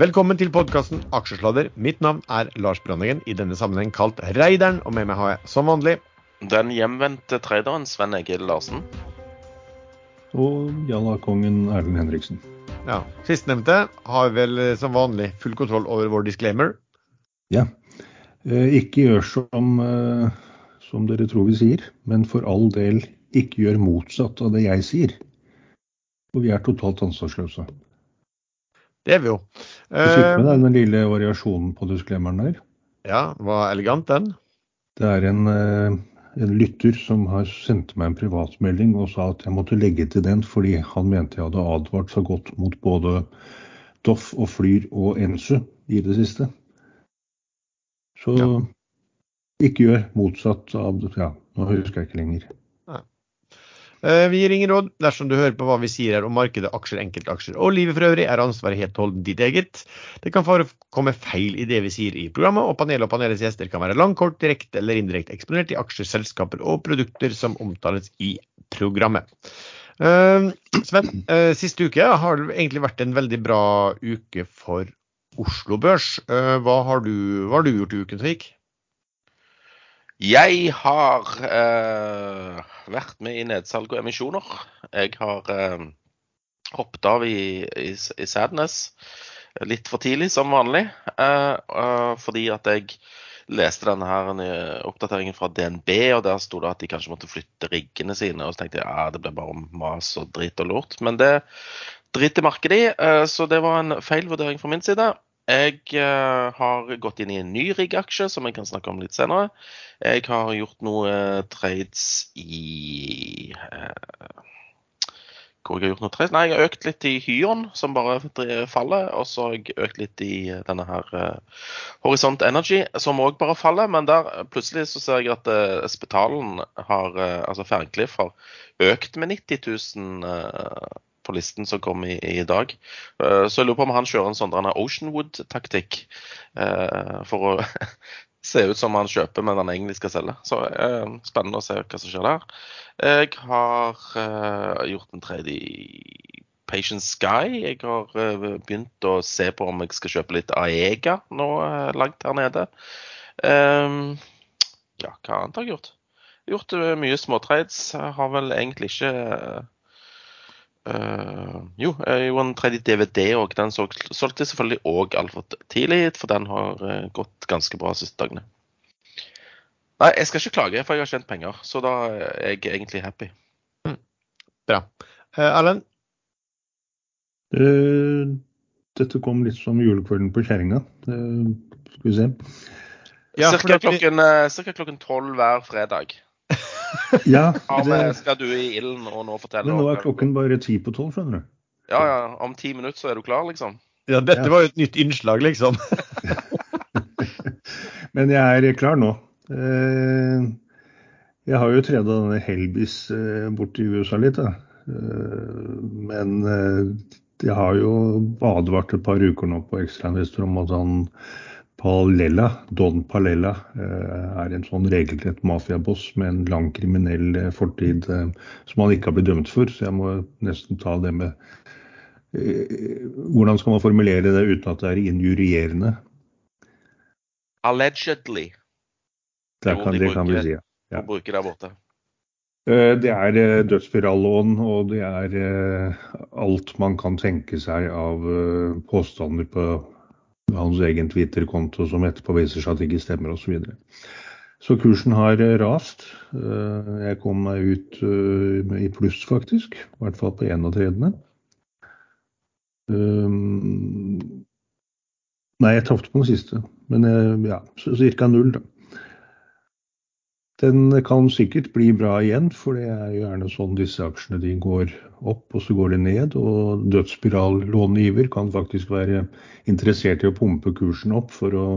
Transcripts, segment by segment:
Velkommen til podkasten Aksjesladder. Mitt navn er Lars Brandegen, i denne sammenheng kalt Reideren, og med meg har jeg som vanlig Den hjemvendte traderen Sven Egil Larsen. Og Jalla-kongen Erlend Henriksen. Ja, Sistnevnte har vel eh, som vanlig full kontroll over vår disclaimer. Ja. Eh, ikke gjør som, eh, som dere tror vi sier, men for all del ikke gjør motsatt av det jeg sier. For vi er totalt ansvarsløse. Det er vi jo. Du fikk med Eh, deg den lille variasjonen på disklemmeren der? ja, var elegant, den. Det er en, eh, en lytter som har sendt meg en privatmelding og sa at jeg måtte legge til den fordi han mente jeg hadde advart så godt mot både Doff og Flyr og Ensu i det siste. Så Ja. ikke gjør motsatt av Ja, nå husker jeg ikke lenger. Eh, Vi gir ingen råd dersom du hører på hva vi sier her om markedet, aksjer, enkeltaksjer og livet for øvrig, er ansvaret helt og holdent ditt eget. Det kan forekomme feil i det vi sier i programmet, og panelet og panelets gjester kan være langkort, direkte eller indirekte eksponert i aksjer, selskaper og produkter som omtales i programmet. Eh, Sven, eh, siste uke har egentlig vært en veldig bra uke for Oslo Børs. Hva har du, hva har du gjort i uken som gikk? Jeg har eh, vært med i nedsalg og emisjoner. Jeg har eh, hoppet av i, i, i Sadness litt for tidlig, som vanlig. eh, eh, fordi at jeg leste denne her eh, oppdateringen fra DNB, og der sto det at de kanskje måtte flytte riggene sine. Og så tenkte jeg ja, det ble bare mas og drit og lort. Men det driter markedet i, eh, så det var en feil vurdering fra min side. Jeg eh, har gått inn i en ny riggaksje som jeg kan snakke om litt senere. Jeg har gjort noe eh, trades i eh, Hvor jeg har gjort noe trades? Nei, jeg har økt litt i Hyon, som bare faller. Og så har jeg økt litt i denne her Horisont Energy, som òg bare faller. Men der plutselig så ser jeg at Spetalen har Altså Ferncliff har økt med 90 000 eh, listen som kom i, i dag. Eh, Så jeg lurer på om han kjører en sånn Oceanwood-taktikk eh, for å se ut som han kjøper, men han egentlig skal selge. Så eh, Spennende å se hva som skjer der. Jeg har gjort en trade i Patience Sky. Jeg har begynt å se på om jeg skal kjøpe litt Aega nå langt her nede. Um, ja, hva annet har jeg gjort? Gjort mye småtrades. Har vel egentlig ikke eh, Eh, jo, jeg en tredje DVD òg. Den solg, solgte selvfølgelig òg altfor tidlig, for den har uh, gått ganske bra de siste dagene. Nei, jeg skal ikke klage, for jeg har tjent penger. Så da er jeg egentlig happy. Bra. Eh, Erlend? Eh, dette kom litt som julekvelden på kjerringa. Eh, skal vi se. Ja, cirka klokken tolv hver fredag. Ja, det, skal du i ilden og nå fortelle men nå er klokken bare ti på tolv, skjønner du. Ja, ja. Om ti minutter så er du klar, liksom? Ja, dette Ja. var jo et nytt innslag, liksom. Men jeg er klar nå. Eh, Jeg har jo treda denne Helbis eh, bort i USA litt, da. Eh, Men jeg har jo advart et par uker nå på ekstrainvestor om at han Palella, Don Palella, eh, er en sånn regelrett mafiaboss med en lang kriminell eh, fortid eh, som han ikke har blitt dømt for. Så jeg må nesten ta det med Hvordan skal man formulere det uten at det er injurierende? Allegedly. Det kan, de det kan vi si. Ja. Å der borte. Eh, Det er dødsspirallån, og det er alt man kan tenke seg av påstander på hans egen Twitter-konto som etterpå viser seg at det ikke stemmer osv. Så, videre. så kursen har eh, rast. Eh, Jeg kom meg ut eh, i pluss, faktisk. I hvert fall på en av tredene. Um, Nei, jeg tapte på den siste, men ja, ca. null, da. Den kan sikkert bli bra igjen, for det er gjerne sånn disse aksjene de går opp, og så går de ned. Og dødsspirallångiver kan faktisk være interessert i å pumpe kursen opp for å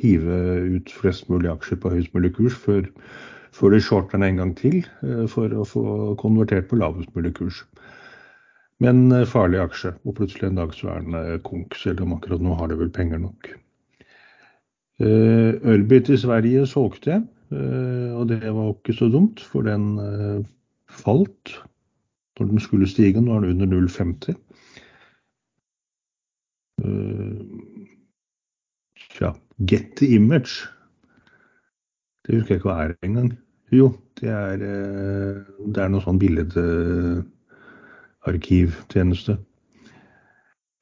hive ut flest mulig aksjer på høyest mulig kurs før, før de shorter den en gang til, eh, for å få konvertert på lavest mulig kurs. Men eh, farlig aksje, og plutselig en dag så er den eh, konk, selv om akkurat nå har de vel penger nok. Ølbit i Sverige solgte og det var ikke så dumt, for den eh, falt når den skulle stige. Nå er den under 0,50. Ja, Get the Image. Det husker jeg ikke hva er engang. Jo, det er, det er noe sånn billedarkivtjeneste.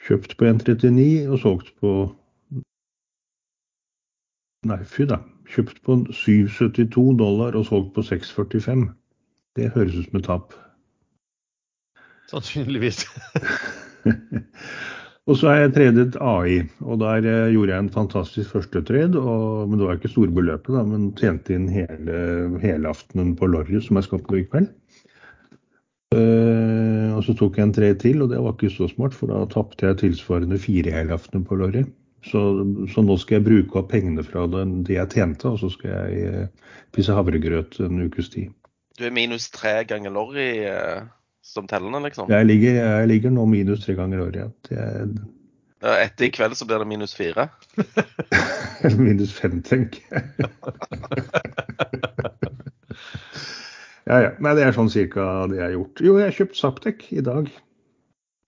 Kjøpt på 139 og solgt på Nei, fy da. Kjøpt på 772 dollar og solgt på 645. Det høres ut som et tap. Sannsynligvis. og så har jeg tredet AI, og der eh, gjorde jeg en fantastisk første tred. Og, men det var ikke store beløpet, da, men tjente inn hele helaftenen på Lorry, som jeg skal på i kveld. Uh, og så tok jeg en tre til, og det var ikke så smart, for da tapte jeg tilsvarende fire helaftener på Lorry. Så, så, nå skal jeg bruke opp pengene fra det, det jeg tjente, og så skal jeg uh, spise havregrøt en ukes tid. Du er minus tre ganger Lorry uh, som tellende, liksom? Jeg ligger, jeg ligger nå minus tre ganger Lorry, ja. Er... Etter i kveld så blir det minus fire? Minus fem, tenker jeg. Ja, ja. Nei, det er sånn cirka det jeg har gjort. Jo, jeg har kjøpt Saptek i dag.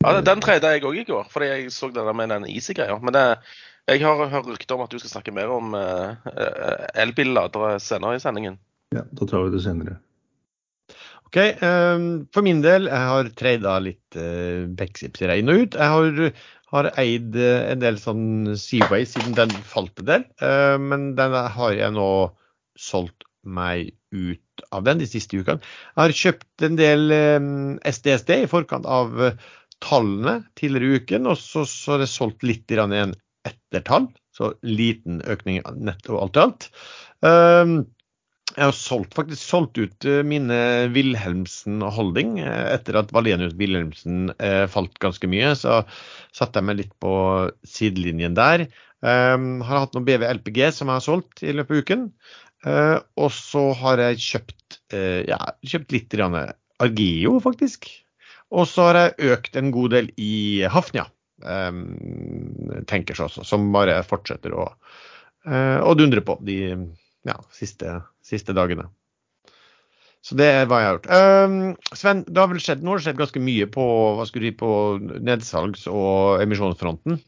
Ja, Den treda jeg òg i går, fordi jeg så det der med den Easy-greia. Men det, jeg har hørt rykter om at du skal snakke mer om uh, elbilladere senere i sendingen. Ja, da tar vi det senere. OK. Um, for min del, jeg har trada litt uh, Bexipser inn og ut. Jeg har, har eid en del sånn Seaway siden den falt en del. Uh, men den har jeg nå solgt meg ut av den de siste ukene. Jeg har kjøpt en del SDSD i forkant av tallene tidligere i uken, og så, har jeg solgt litt igjen etter tall. Så liten økning netto alt i alt. Jeg har solgt, faktisk solgt ut mine Wilhelmsen Holding etter at Valenius Wilhelmsen falt ganske mye. Så satte jeg meg litt på sidelinjen der. Um, har hatt noen BV LPG som jeg har solgt i løpet av uken. Uh, og så har jeg kjøpt, uh, ja, kjøpt litt Argeo, faktisk. Og så har jeg økt en god del i Hafnia, um, seg også, som bare fortsetter å, uh, å dundre på de ja, siste, siste, dagene. Så det er hva jeg har gjort. Um, Sven, det har vel skjedd, nå har det skjedd ganske mye på, hva skulle du, si, på nedsalgs- og emisjonsfronten?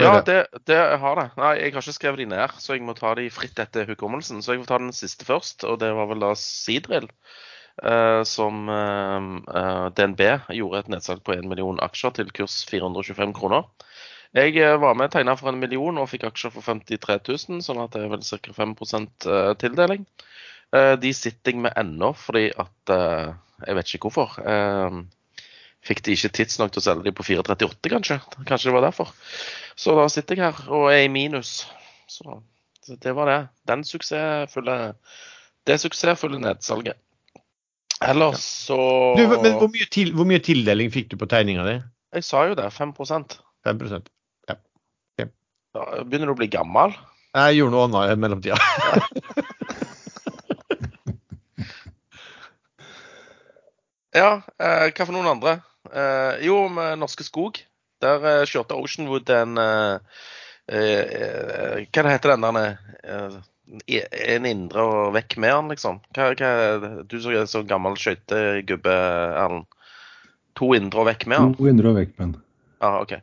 Ja, det, det, har det. Nei, jeg har ikke skrevet de ned, så jeg må ta de fritt etter hukommelsen. Så jeg får ta den siste først, og det var vel da Sidrill. Uh, som uh, uh, DNB gjorde et nedsalg på 1 million aksjer til kurs 425 kroner. Jeg var med og tegna for en million og fikk aksjer for 53 000, sånn at det er vel ca. 5% tildeling. De sitter jeg med ennå, fordi at Jeg vet ikke hvorfor fikk de ikke tidsnok til å selge de på 438, kanskje. Kanskje det var derfor. Så da sitter jeg her og er i minus. Så det var det. Den suksessfulle Det suksessfulle nedsalget. Ellers så du, Men hvor mye, til, hvor mye, tildeling fikk du på tegninga di? Jeg sa jo det. 5 5 ja. ja. Begynner du å bli gammel. Jeg gjorde noe annet i mellomtida. ja, eh, hva for noen andre? Eh, jo, med Norske Skog. Der eh, kjørte Oceanwood en eh, Hva heter den der En indre og vekk med han, liksom. Hva, hva, du som er så gammel skøytegubbe, Erlend. To indre og vekk med han? To indre og vekk med han. Ja, OK.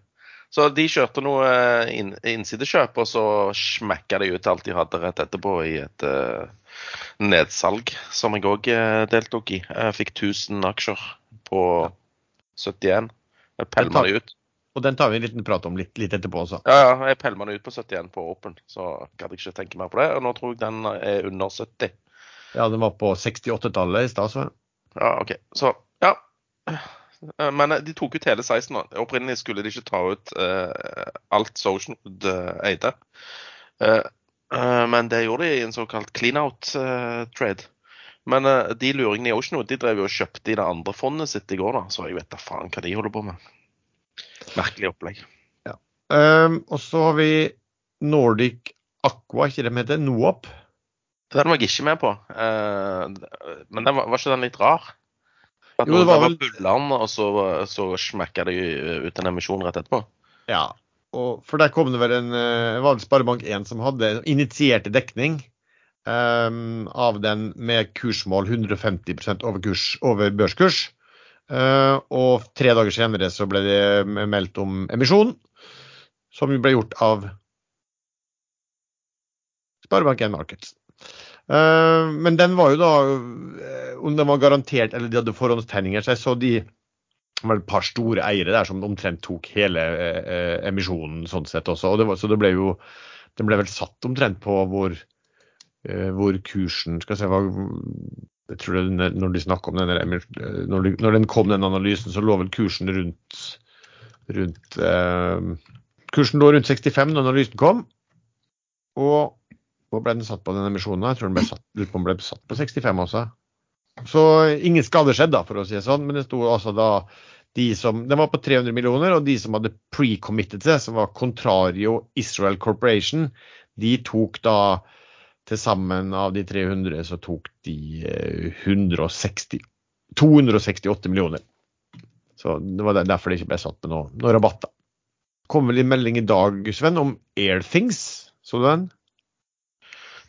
Så de kjørte noe inn, innsidekjøp, og så smekka de ut alt de hadde rett etterpå i et uh, nedsalg, som jeg òg deltok i. Jeg fikk 1000 aksjer på 71. Jeg pælma de ut. Og den tar vi en liten prat om litt, litt etterpå også. Ja, ja, jeg pelma den ut på 71 på Open, så gadd jeg ikke tenke mer på det. Og nå tror jeg den er under 70. Ja, den var på 68-tallet i stad, så. Ja, OK. Så, ja. Men de tok ut hele 16 Da. Opprinnelig skulle de ikke ta ut uh, alt Socialwood uh, eide. Uh, men det gjorde de i en såkalt clean-out-trade. Men uh, de luringene i Oceanwood de drev jo og kjøpte i det andre fondet sitt i går, da. Så jeg vet da faen hva de holder på med. Merkelig opplegg. Ja. Um, og så har vi Nordic Aqua, ikke det de heter? Noop? Den var jeg ikke med på. Uh, men var, var, ikke den litt rar? At jo, det var vel Bulland, og så, så smekka det ut en emisjon rett etterpå? Ja. Og for der kom det vel en uh, var det Sparebank1 som hadde initierte dekning um, av den med kursmål 150% over, kurs, over børskurs. Eh, og tre dager senere så ble det meldt om emisjon, som ble gjort av Sparebank1 Markets. Eh, men den var jo da eh, Om den var garantert eller de hadde forhåndstegninger, så jeg så de var et par store eiere der som omtrent tok hele emisjonen sånn sett også. Og det var, så det ble jo Den ble vel satt omtrent på hvor, hvor kursen Skal vi se hva jeg tror det, Når de om den når, de, når den kom, den analysen, så lå vel kursen rundt, rundt eh, Kursen lå rundt 65 når analysen kom. Og hvor ble den satt på den emisjonen? Jeg tror den ble satt, den ble satt på 65 også. Så ingen skade skjedde, da, for å si det sånn. Men det sto altså da de som Den var på 300 millioner, og de som hadde pre-committed seg, som var Contrario Israel Corporation, de tok da til sammen av de 300, så tok de 160 eh, 268 millioner. Så det var derfor det ikke ble satt med noe, noe rabatt. da. Kom vel en melding i dag, Sven, om Airthings. Så du den?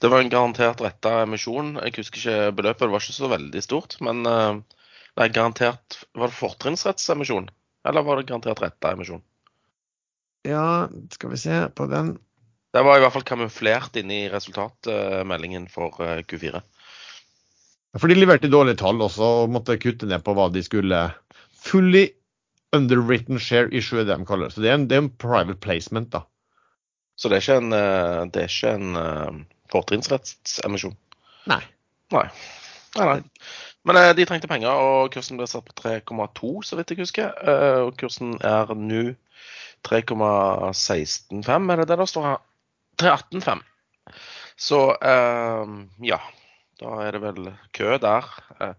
Det var en garantert retta emisjon. Jeg husker ikke beløpet, det var ikke så veldig stort. Men det er garantert Var det fortrinnsrettsemisjon? Eller var det garantert retta emisjon? Ja, skal vi se på den. Det var i hvert fall kamuflert inne i resultatmeldingen for uh, Q4. For de leverte dårlige tall også og måtte kutte ned på hva de skulle Fully underwritten share issue, det de kaller det. Så det er en, det er en private placement, da. Så det er ikke en, eh, det er en fortrinnsrettsemisjon? Nei. Nei. nei, nei. Men eh, de trengte penger, og kursen ble satt på 3,2, så vidt jeg husker. Eh, og kursen er nå 3,165, er det det det står her? 3,185. Så eh, ja. Da er det vel kø der. Eh,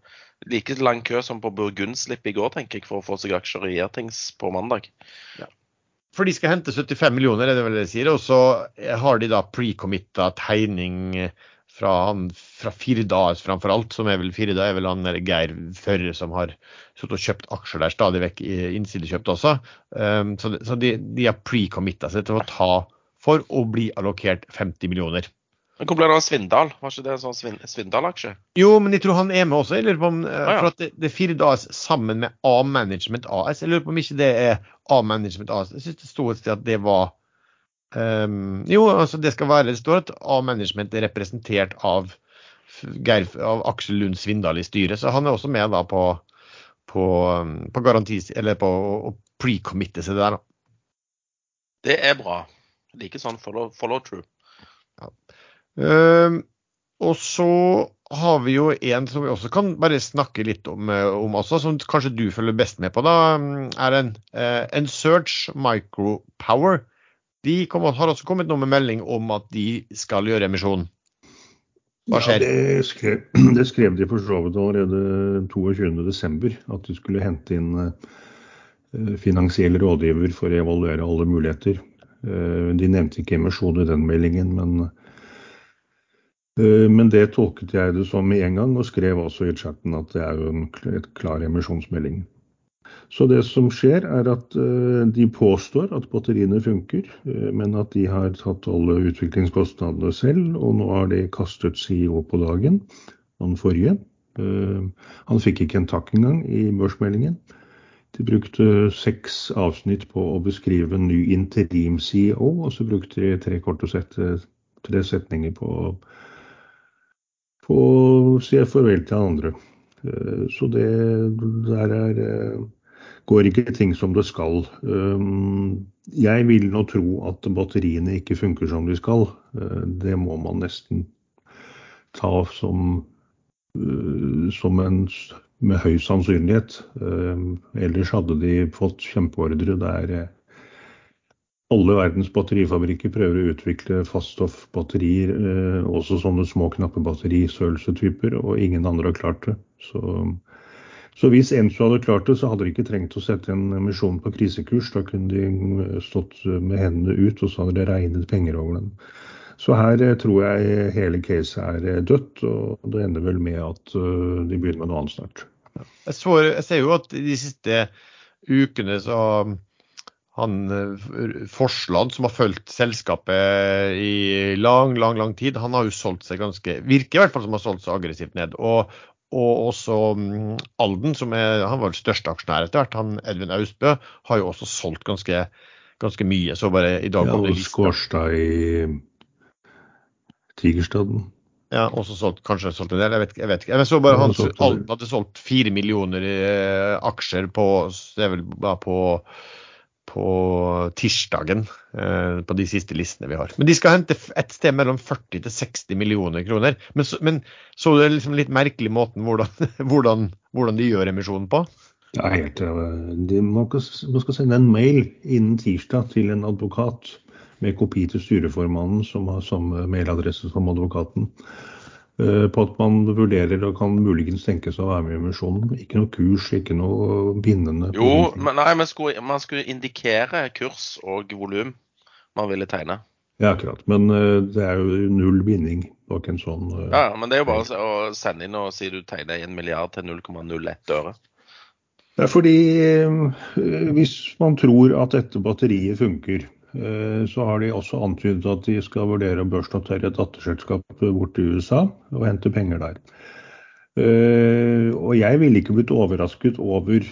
like lang kø som på Burgundslipp i går, tenker jeg, for å få seg aksjer i Airthings på mandag. Ja. For de skal hente 75 millioner, er det vel det de sier. Og så har de da pre-committa tegning fra, han, fra Firda framfor alt, som er vel Firda er vel han Geir Førre som har og kjøpt aksjer der stadig vekk, innsidekjøpt også. Um, så, så de, de har pre-committa seg til å ta for å bli allokert 50 millioner. Men Hvor ble det av Svindal? Var ikke det en sånn Svindal-aksje? Jo, men jeg tror han er med også. Jeg lurer på om, ah, ja. for at det, det Fire AS sammen med A-Management AS. Jeg lurer på om ikke det er A-Management AS. Jeg syns det sto et sted at det var um, Jo, altså det skal være Det står at A-Management er representert av, Geir, av Aksel Lund Svindal i styret, så han er også med da på, på, på garantis, eller på å pre-committe seg der. da. Det er bra. Like sånn follow, follow through. Ja. Uh, og så har vi jo en som vi også kan bare snakke litt om, eh, om også, som kanskje du følger best med på. da, er en, uh, en Search Micropower. De kom, har også kommet noe med melding om at de skal gjøre emisjon. Hva skjer? Ja, det, skrev, det skrev de for så vidt allerede 22.12. At de skulle hente inn uh, finansiell rådgiver for å evaluere alle muligheter. De nevnte ikke emisjon i den meldingen, men Eh, men det tolket jeg det som med en gang, og skrev også i chatten at det er jo en klar emisjonsmelding. Så det som skjer, er at eh, de påstår at batteriene funker, eh, men at de har tatt alle utviklingskostnadene selv, og nå har de kastet CEO på dagen, han forrige. Han fikk ikke en takk engang i børsmeldingen. De brukte seks avsnitt på å beskrive en ny interim-CEO, og så brukte de tre kort og tre setninger på på å si farvel til andre. Eh, så det der er eh, går ikke ting som det skal. Eh, jeg vil nå tro at batteriene ikke funker som de skal. Det må man nesten ta som, som en med høy sannsynlighet. Ellers hadde de fått kjempeordre der alle verdens batterifabrikker prøver å utvikle faststoffbatterier, eh, også sånne små knappebatteristørrelsetyper, og ingen andre har klart det. Så, så hvis Enso hadde klart det, så hadde de ikke trengt å sette en emisjon på krisekurs. Da kunne de eh, stått med hendene ut, og så hadde det regnet penger over dem. Så her eh, tror jeg hele caset er eh, dødt, og det ender vel med at de begynner med noe annet snart. Jeg, så, jeg ser jo at de siste ukene så han eh, Forsland, som har fulgt selskapet i lang, lang lang tid, han har jo solgt seg ganske Virker i hvert fall som har solgt seg aggressivt ned. Og, og også mm, Alden, som er, han var den største aksjonær etter hvert, han Edvin Austbø, har jo også solgt ganske, ganske mye. Så bare i dag Ja, og. Skårstad i Tigerstaden. Ja, også solgt, kanskje solgt en del, jeg vet. Jeg vet ikke. Jeg så bare han han hadde solgt fire millioner eh, aksjer på på, på tirsdagen eh, på de siste listene vi har. Men de skal hente et sted mellom 40 til 60 millioner kroner. Men så, men så det liksom litt merkelig måten hvordan, hvordan, hvordan de gjør emisjonen på? Ja, helt, eh, de, må, må skal sende en mail innen tirsdag til en advokat med kopi til styreformannen, som har samme mailadresse som advokaten, eh, på at man vurderer og kan muligens tenke seg å være med i emisjonen. Ikke noe kurs, ikke noe bindende. Jo, men nei, man skulle, man skulle indikere kurs og volum man ville tegne. Ja, akkurat. Men eh, det er jo null binding bak en sånn eh, Ja, men det er jo bare å sende inn og si du tegner 1 milliard til 0,01 øre. Er fordi hvis man tror at dette batteriet funker, så har de også antydet at de skal vurdere å børsnotere et datterselskap bort til USA og hente penger der. Eh, Og jeg ville ikke blitt overrasket over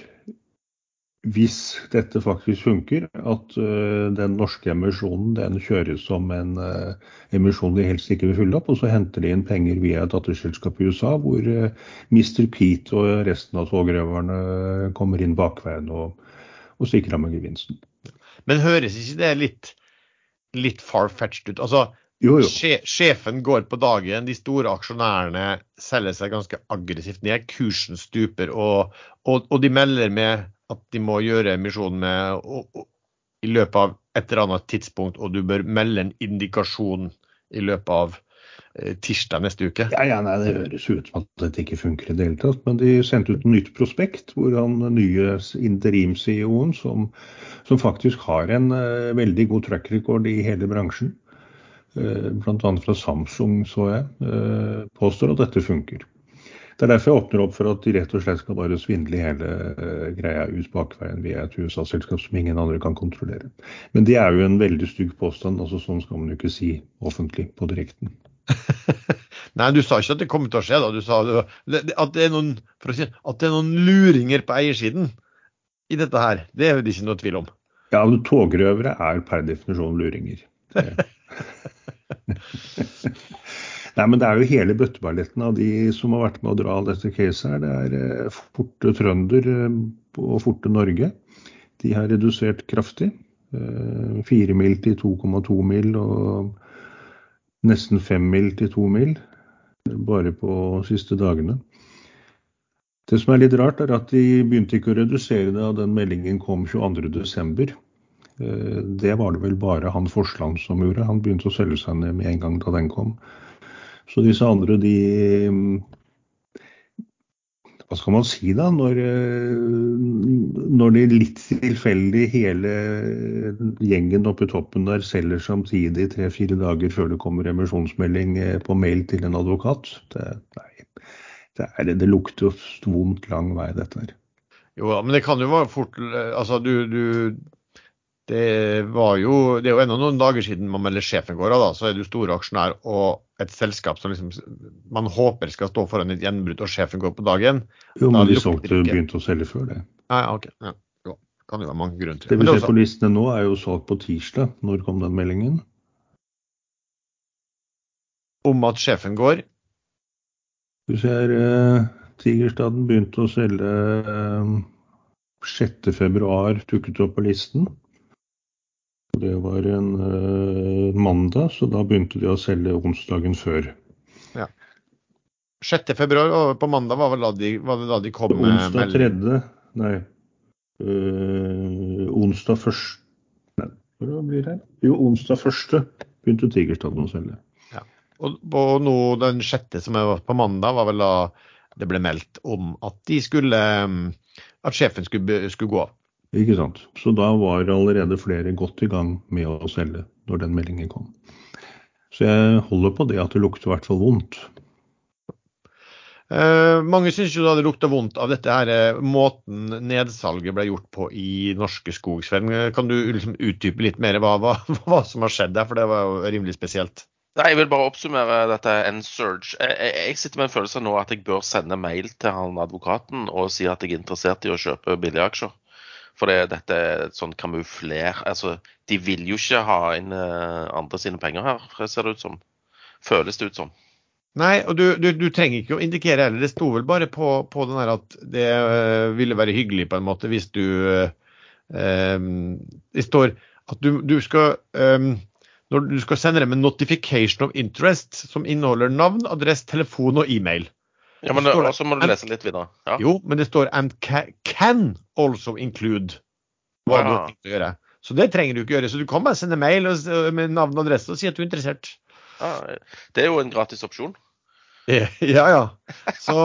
hvis dette faktisk funker, at eh, den norske emisjonen den kjøres som en eh, emisjon de helst ikke vil fylle opp, og så henter de inn penger via et datterselskap i USA, hvor eh, Mr. Pete og resten av togrøverne kommer inn bakveien og, og stikker av med gevinsten. Men høres ikke det litt, litt far-fetched ut? Altså, Jo, jo. sjefen går på dagen, de store aksjonærene selger seg ganske aggressivt ned, kursen stuper, og, og, og de melder med at de må gjøre emisjonen med og, i løpet av et eller annet tidspunkt, og du bør melde en indikasjon i løpet av tirsdag neste uke. Ja, ja, nei, Det høres ut som at dette ikke funker i det hele tatt. Men de sendte ut en nytt prospekt hvor han nye interim-CEO-en, som, som faktisk har en uh, veldig god track record i hele bransjen, uh, bl.a. fra Samsung, så jeg, uh, påstår at dette funker. Det er derfor jeg åpner opp for at de rett og slett skal bare svindle hele uh, greia ut bakveien via et USA-selskap som ingen andre kan kontrollere. Men det er jo en veldig stygg påstand. altså Sånn skal man jo ikke si offentlig på direkten. Nei, du sa ikke at det kommer til å skje, da. Du sa at det er noen, si, det er noen luringer på eiersiden i dette her. Det er det ikke noe tvil om. Ja, men togrøvere er per definisjon luringer. Nei, men det er jo hele bøtteballetten av de som har vært med å dra dette caset her. Det er eh, Forte Trønder eh, og Forte Norge. De har redusert kraftig. Eh, Fire mil til 2,2 mil og nesten fem mil til to mil bare på siste dagene. Det som er litt rart, er at de begynte ikke å redusere det da den meldingen kom 22.12. Det var det vel bare han Forsland som gjorde. Han begynte å selge seg ned med en gang da den kom. Så disse andre, de Hva skal man si da? Når, eh, når de litt tilfeldig hele gjengen oppe i toppen der selger samtidig tre-fire dager før det kommer emisjonsmelding eh, på mail til en advokat. Det, nei, det, er, det lukter vondt lang vei, dette her. Jo, men det kan jo være fort Altså, du, du Det var jo Det er jo ennå noen dager siden man melder sjefen går av, da. Så er du store aksjonær og et selskap som liksom man håper skal stå foran et gjenbrudd, og sjefen går på dagen. Jo, men de solgte og begynte å selge før det. Nei, ok. Ja. Jo, kan jo være mange grunner til Det Det vi er ser på listene nå, er jo salg på tirsdag. Når kom den meldingen? om at sjefen går. Du ser eh, Tigerstaden begynte å selge eh, 6.2, dukket opp på listen. Det var en uh, mandag, så da begynte de å selge onsdagen før. 6. februar og på mandag var vel da de, var det da de kom med Onsdag melding. 3. Nei. Uh, onsdag 1. Nei, hva blir det? Jo, onsdag 1. begynte Tigerstaden å selge. Og og nå den sjette, som var på mandag, var vel da det ble meldt om at de skulle um, At sjefen skulle, skulle gå av. Ikke sant. Så da var allerede flere godt i gang med å selge når den meldingen kom. Så jeg holder på det at det lukter i hvert fall vondt. Eh, mange syns jo da det lukter vondt av dette her, eh, måten nedsalget ble gjort på i Norske Skog. Sven, kan du liksom utdype litt mer hva, hva, hva som har skjedd der, for det var jo rimelig spesielt. Nei, Jeg vil bare oppsummere dette N-Surge. Jeg, jeg, jeg sitter med en følelse nå at jeg bør sende mail til han advokaten og si at jeg er interessert i å kjøpe billige aksjer. For det, dette er sånn kamufler Altså, de vil jo ikke ha inn eh, andre sine penger her, ser det ut som. Føles det ut som. Nei, og du, du, du trenger ikke å indikere heller. Det sto vel bare på, på den her at det øh, ville være hyggelig på en måte hvis du øh, Det står at du, du skal um, når du skal sende dem en notification of interest som inneholder navn, adresse, telefon og e-mail. Ja, men Så det- også må du lese litt videre. Ja. Jo, men det står 'and can also include' hva du Ja. har tenkt å gjøre. Så det trenger du ikke gjøre. Så du kan bare sende mail med navn og adresse og si at du er interessert. Ja, det er jo en gratis opsjon. Ja, ja. Så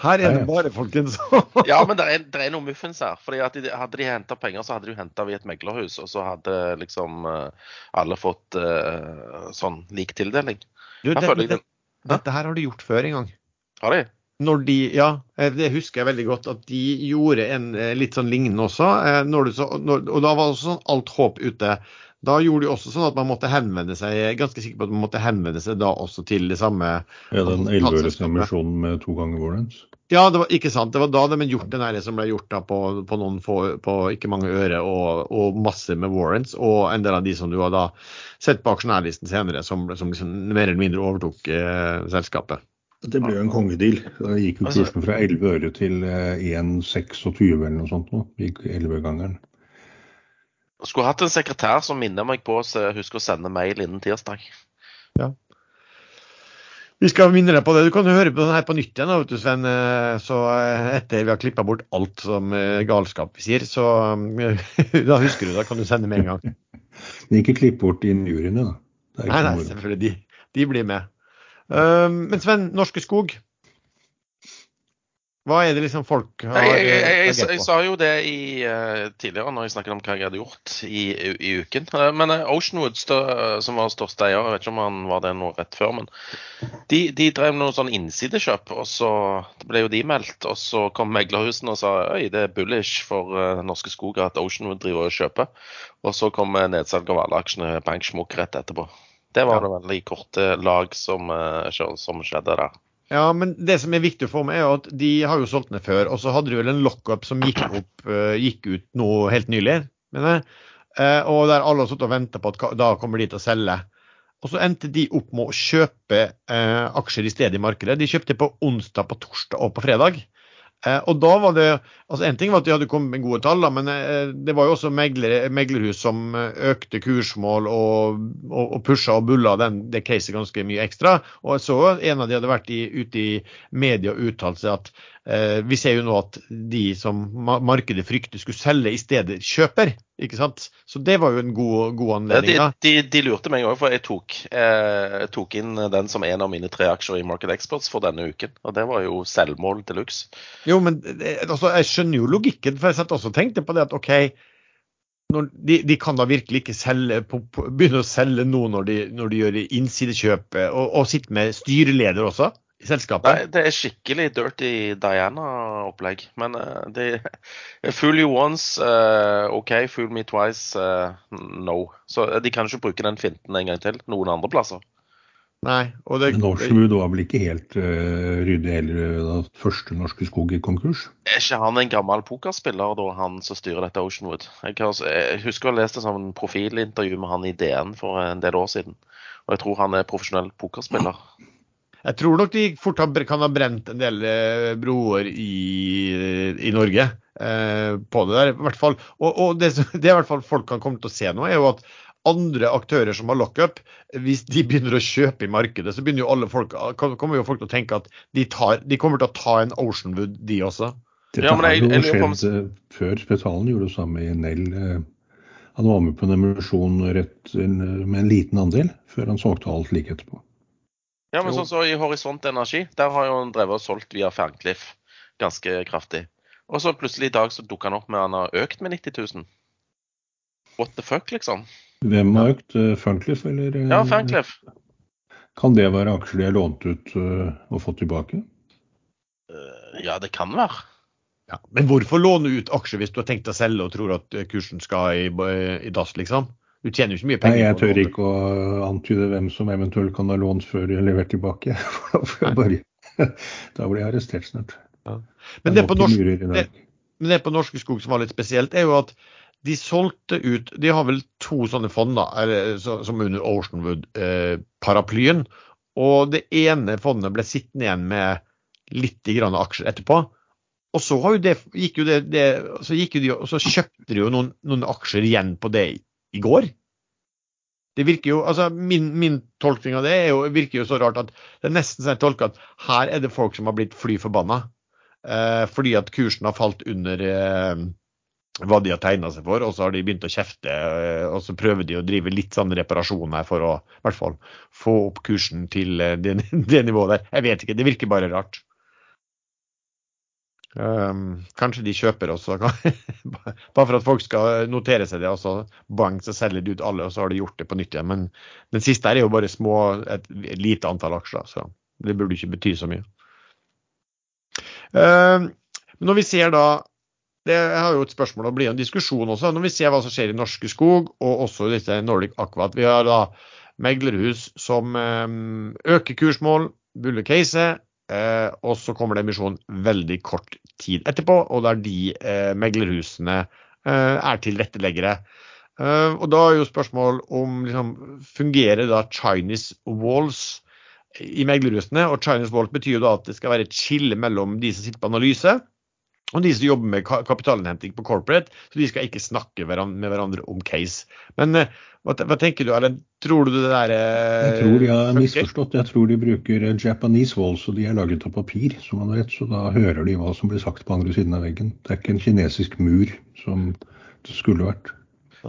her er det bare, folkens. Ja, men det er, er noe muffens her. Fordi Hadde de henta penger, så hadde de henta i et meglerhus. Og så hadde liksom eh, alle fått uh, sånn lik tildeling. Du, det, det, dette her har du gjort før en gang. Har de? Når de, ja, eh, det husker jeg veldig godt, at de gjorde en eh, litt sånn lignende også. eh, Når du så, når, og da var også sånn alt håp ute. Da gjorde de også sånn at man måtte henvende seg, jeg er ganske sikker på at man måtte henvende seg da også til det samme Ja, den 11-øresemisjonen med to ganger Warrens? Ja, det var ikke sant. Det var da de gjort den her som ble gjort da på, på noen få, på ikke mange øre og, og masse med warrants, og en del av de som du har da sett på aksjonærlisten senere, som, som liksom mer eller mindre overtok eh, selskapet. Det ble jo en kongedeal. Da gikk jo Altså- kursen fra 11 øre til eh, 1,26 eller noe sånt. nå. Gikk 11-gangeren. Skulle hatt en sekretær som minner meg på å huske å sende mail innen tirsdag. Ja. Vi skal minne deg på det. Du kan jo høre på den her på nytt igjen, vet du, Sven. Eh, Så eh, etter vi har klippa bort alt som eh, galskap vi sier, så eh, da husker du. Da kan du sende med en gang. Men ikke klipp bort injuriene, da. Det er Nei, ikke nei, selvfølgelig. De, de blir med. Um, men Sven, Norske Skog. Hva er det liksom folk har Jeg, jeg, jeg, jeg, jeg, sa jo det i, uh, tidligere når jeg snakket om hva jeg hadde gjort i, i uken. Eh, men uh, Oceanwoods, da, eh, som var største eier, jeg vet ikke om han var det nå rett før, men de, de drev noe sånn innsidekjøp, og så ble jo de meldt. Og så kom meglerhusene og sa øy, det er bullish for eh, Norske Skog at Oceanwood driver og kjøper. Og så kom eh, nedsalg av alle aksjene bank smukk rett etterpå. Det var Ja. det veldig korte lag som, eh, som skjedde der. Ja, men det som er viktig for meg, er at de har jo solgt ned før. Og så hadde de vel en lockup som gikk, opp, eh, gikk ut nå helt nylig. mener jeg. Eh, og der alle har sittet og venta på at da kommer de til å selge. Og så endte de opp med å kjøpe eh, aksjer i stedet i markedet. De kjøpte på onsdag, på torsdag og på fredag. Eh, og da var det altså En ting var at de hadde kommet med gode tall, da, men eh, det var jo også meglere, meglerhus som eh, økte kursmål og, og, og pusha og bulla den, det caset ganske mye ekstra. Og jeg så en av de hadde vært i, ute i media og uttalt seg at vi ser jo nå at de som markedet frykter skulle selge, i stedet kjøper. ikke sant? Så det var jo en god, god Ja, anledning. de, da. de, de lurte meg òg, for jeg tok, eh, tok inn den som en av mine tre aksjer i Market Experts for denne uken. Og det var jo selvmål de luxe. Jo, men altså, jeg skjønner jo logikken, for jeg satt også og tenkte på det at OK, de, de kan da virkelig ikke selge, begynne å selge nå når de, når de gjør innsidekjøp, og, og sitte med styreleder også i selskapet. Nei, det er skikkelig Dirty Diana-opplegg. Men uh, det Fool you once, uh, OK. Fool me twice, uh, no. Så de kan ikke bruke den finten en gang til noen andre plasser. Nei, og det, Men Oceanwood var vel ikke helt uh, ryddig heller da første norske skog gikk konkurs? Er ikke han en gammel pokerspiller, da, han som styrer dette Oceanwood? Jeg, kan, jeg husker jeg leste sånn profilintervju med han i DN for en del år siden. Og jeg tror han er profesjonell pokerspiller. Jeg tror nok de fort kan ha brent en del eh, broer i, i Norge eh, på det der, i hvert fall. Og, og det, det i hvert fall folk kan komme til å se nå, er jo at andre aktører som har lockup, hvis de begynner å kjøpe i markedet, så begynner jo alle folk, kommer jo folk til å tenke at de, tar, de kommer til å ta en Oceanwood, de også. Dette Ja, men har jeg- jo skjedd eh, før. Spetalen gjorde det samme i Nell. eh, Han var med på en emisjon rett med en liten andel, før han solgte alt like etterpå. Ja, men sånn så I Horisont Energi der har jo han drevet og solgt via Ferncliff ganske kraftig. Og så plutselig i dag så dukker han opp med han har økt med 90 000. What the fuck, liksom? Hvem har økt? eh, Ferncliff, eller? eh, Ja, Ferncliff. Kan det være aksjer de har lånt ut eh, og fått tilbake? Eh, Ja, det kan være. Ja. Men hvorfor låne ut aksjer hvis du har tenkt å selge og tror at kursen skal i, i dass, liksom? Du tjener jo ikke mye penger. Nei, jeg tør ikke å antyde hvem som eventuelt kan ha lånt før levert tilbake. Da bare Da blir jeg arrestert snart. Men det på, norsk, det, men det på Norske Skog som var litt spesielt, er jo at de solgte ut De har vel to sånne fond da, eller, så, som under Oceanwood-paraplyen. og det ene fondet ble sittende igjen med litt grann aksjer etterpå. Og så, det, gikk det, det, så, gikk de, så kjøpte de jo noen, noen aksjer igjen på det i, går. Det virker jo, altså Min, min tolkning av det jo, virker jo så rart at det er nesten sånn tolker at her er det folk som har blitt fly forbanna. Eh, fordi at kursen har falt under eh, hva de har tegna seg for, og så har de begynt å kjefte. eh, og så prøver de å drive litt sånn reparasjon her for å i hvert fall få opp kursen til eh, det, det nivået der. Jeg vet ikke, det virker bare rart. Um, kanskje de kjøper også, bare for at folk skal notere seg det. og så bang, så selger de ut alle, og så har de gjort det på nytt igjen. Men den siste her er jo bare små, et lite antall aksjer, så det burde ikke bety så mye. Um, men når vi ser da det har jo et spørsmål og blir en diskusjon også, når vi ser hva som skjer i Norske Skog og også dette Nordic Aqua. Vi har da meglerhus som um, øker kursmål, buller caset, Eh, og så kommer det emisjon veldig kort tid etterpå, og der de eh, meglerhusene eh, er tilretteleggere. Eh, og da er jo spørsmål om liksom, fungerer da Chinese walls i meglerhusene. Og Chinese walls betyr jo da at det skal være et skille mellom de som sitter på analyse, og de som jobber med ka- kapitalinnhenting på corporate, så de skal ikke snakke med hverandre om case. Men eh, hva, hva tenker du, Erlend? Tror du det der eh, Jeg tror de har misforstått. Jeg tror de bruker eh, Japanese walls, og de er laget av papir, som man vet. Så da hører de hva som blir sagt på andre siden av veggen. Det er ikke en kinesisk mur som det skulle vært.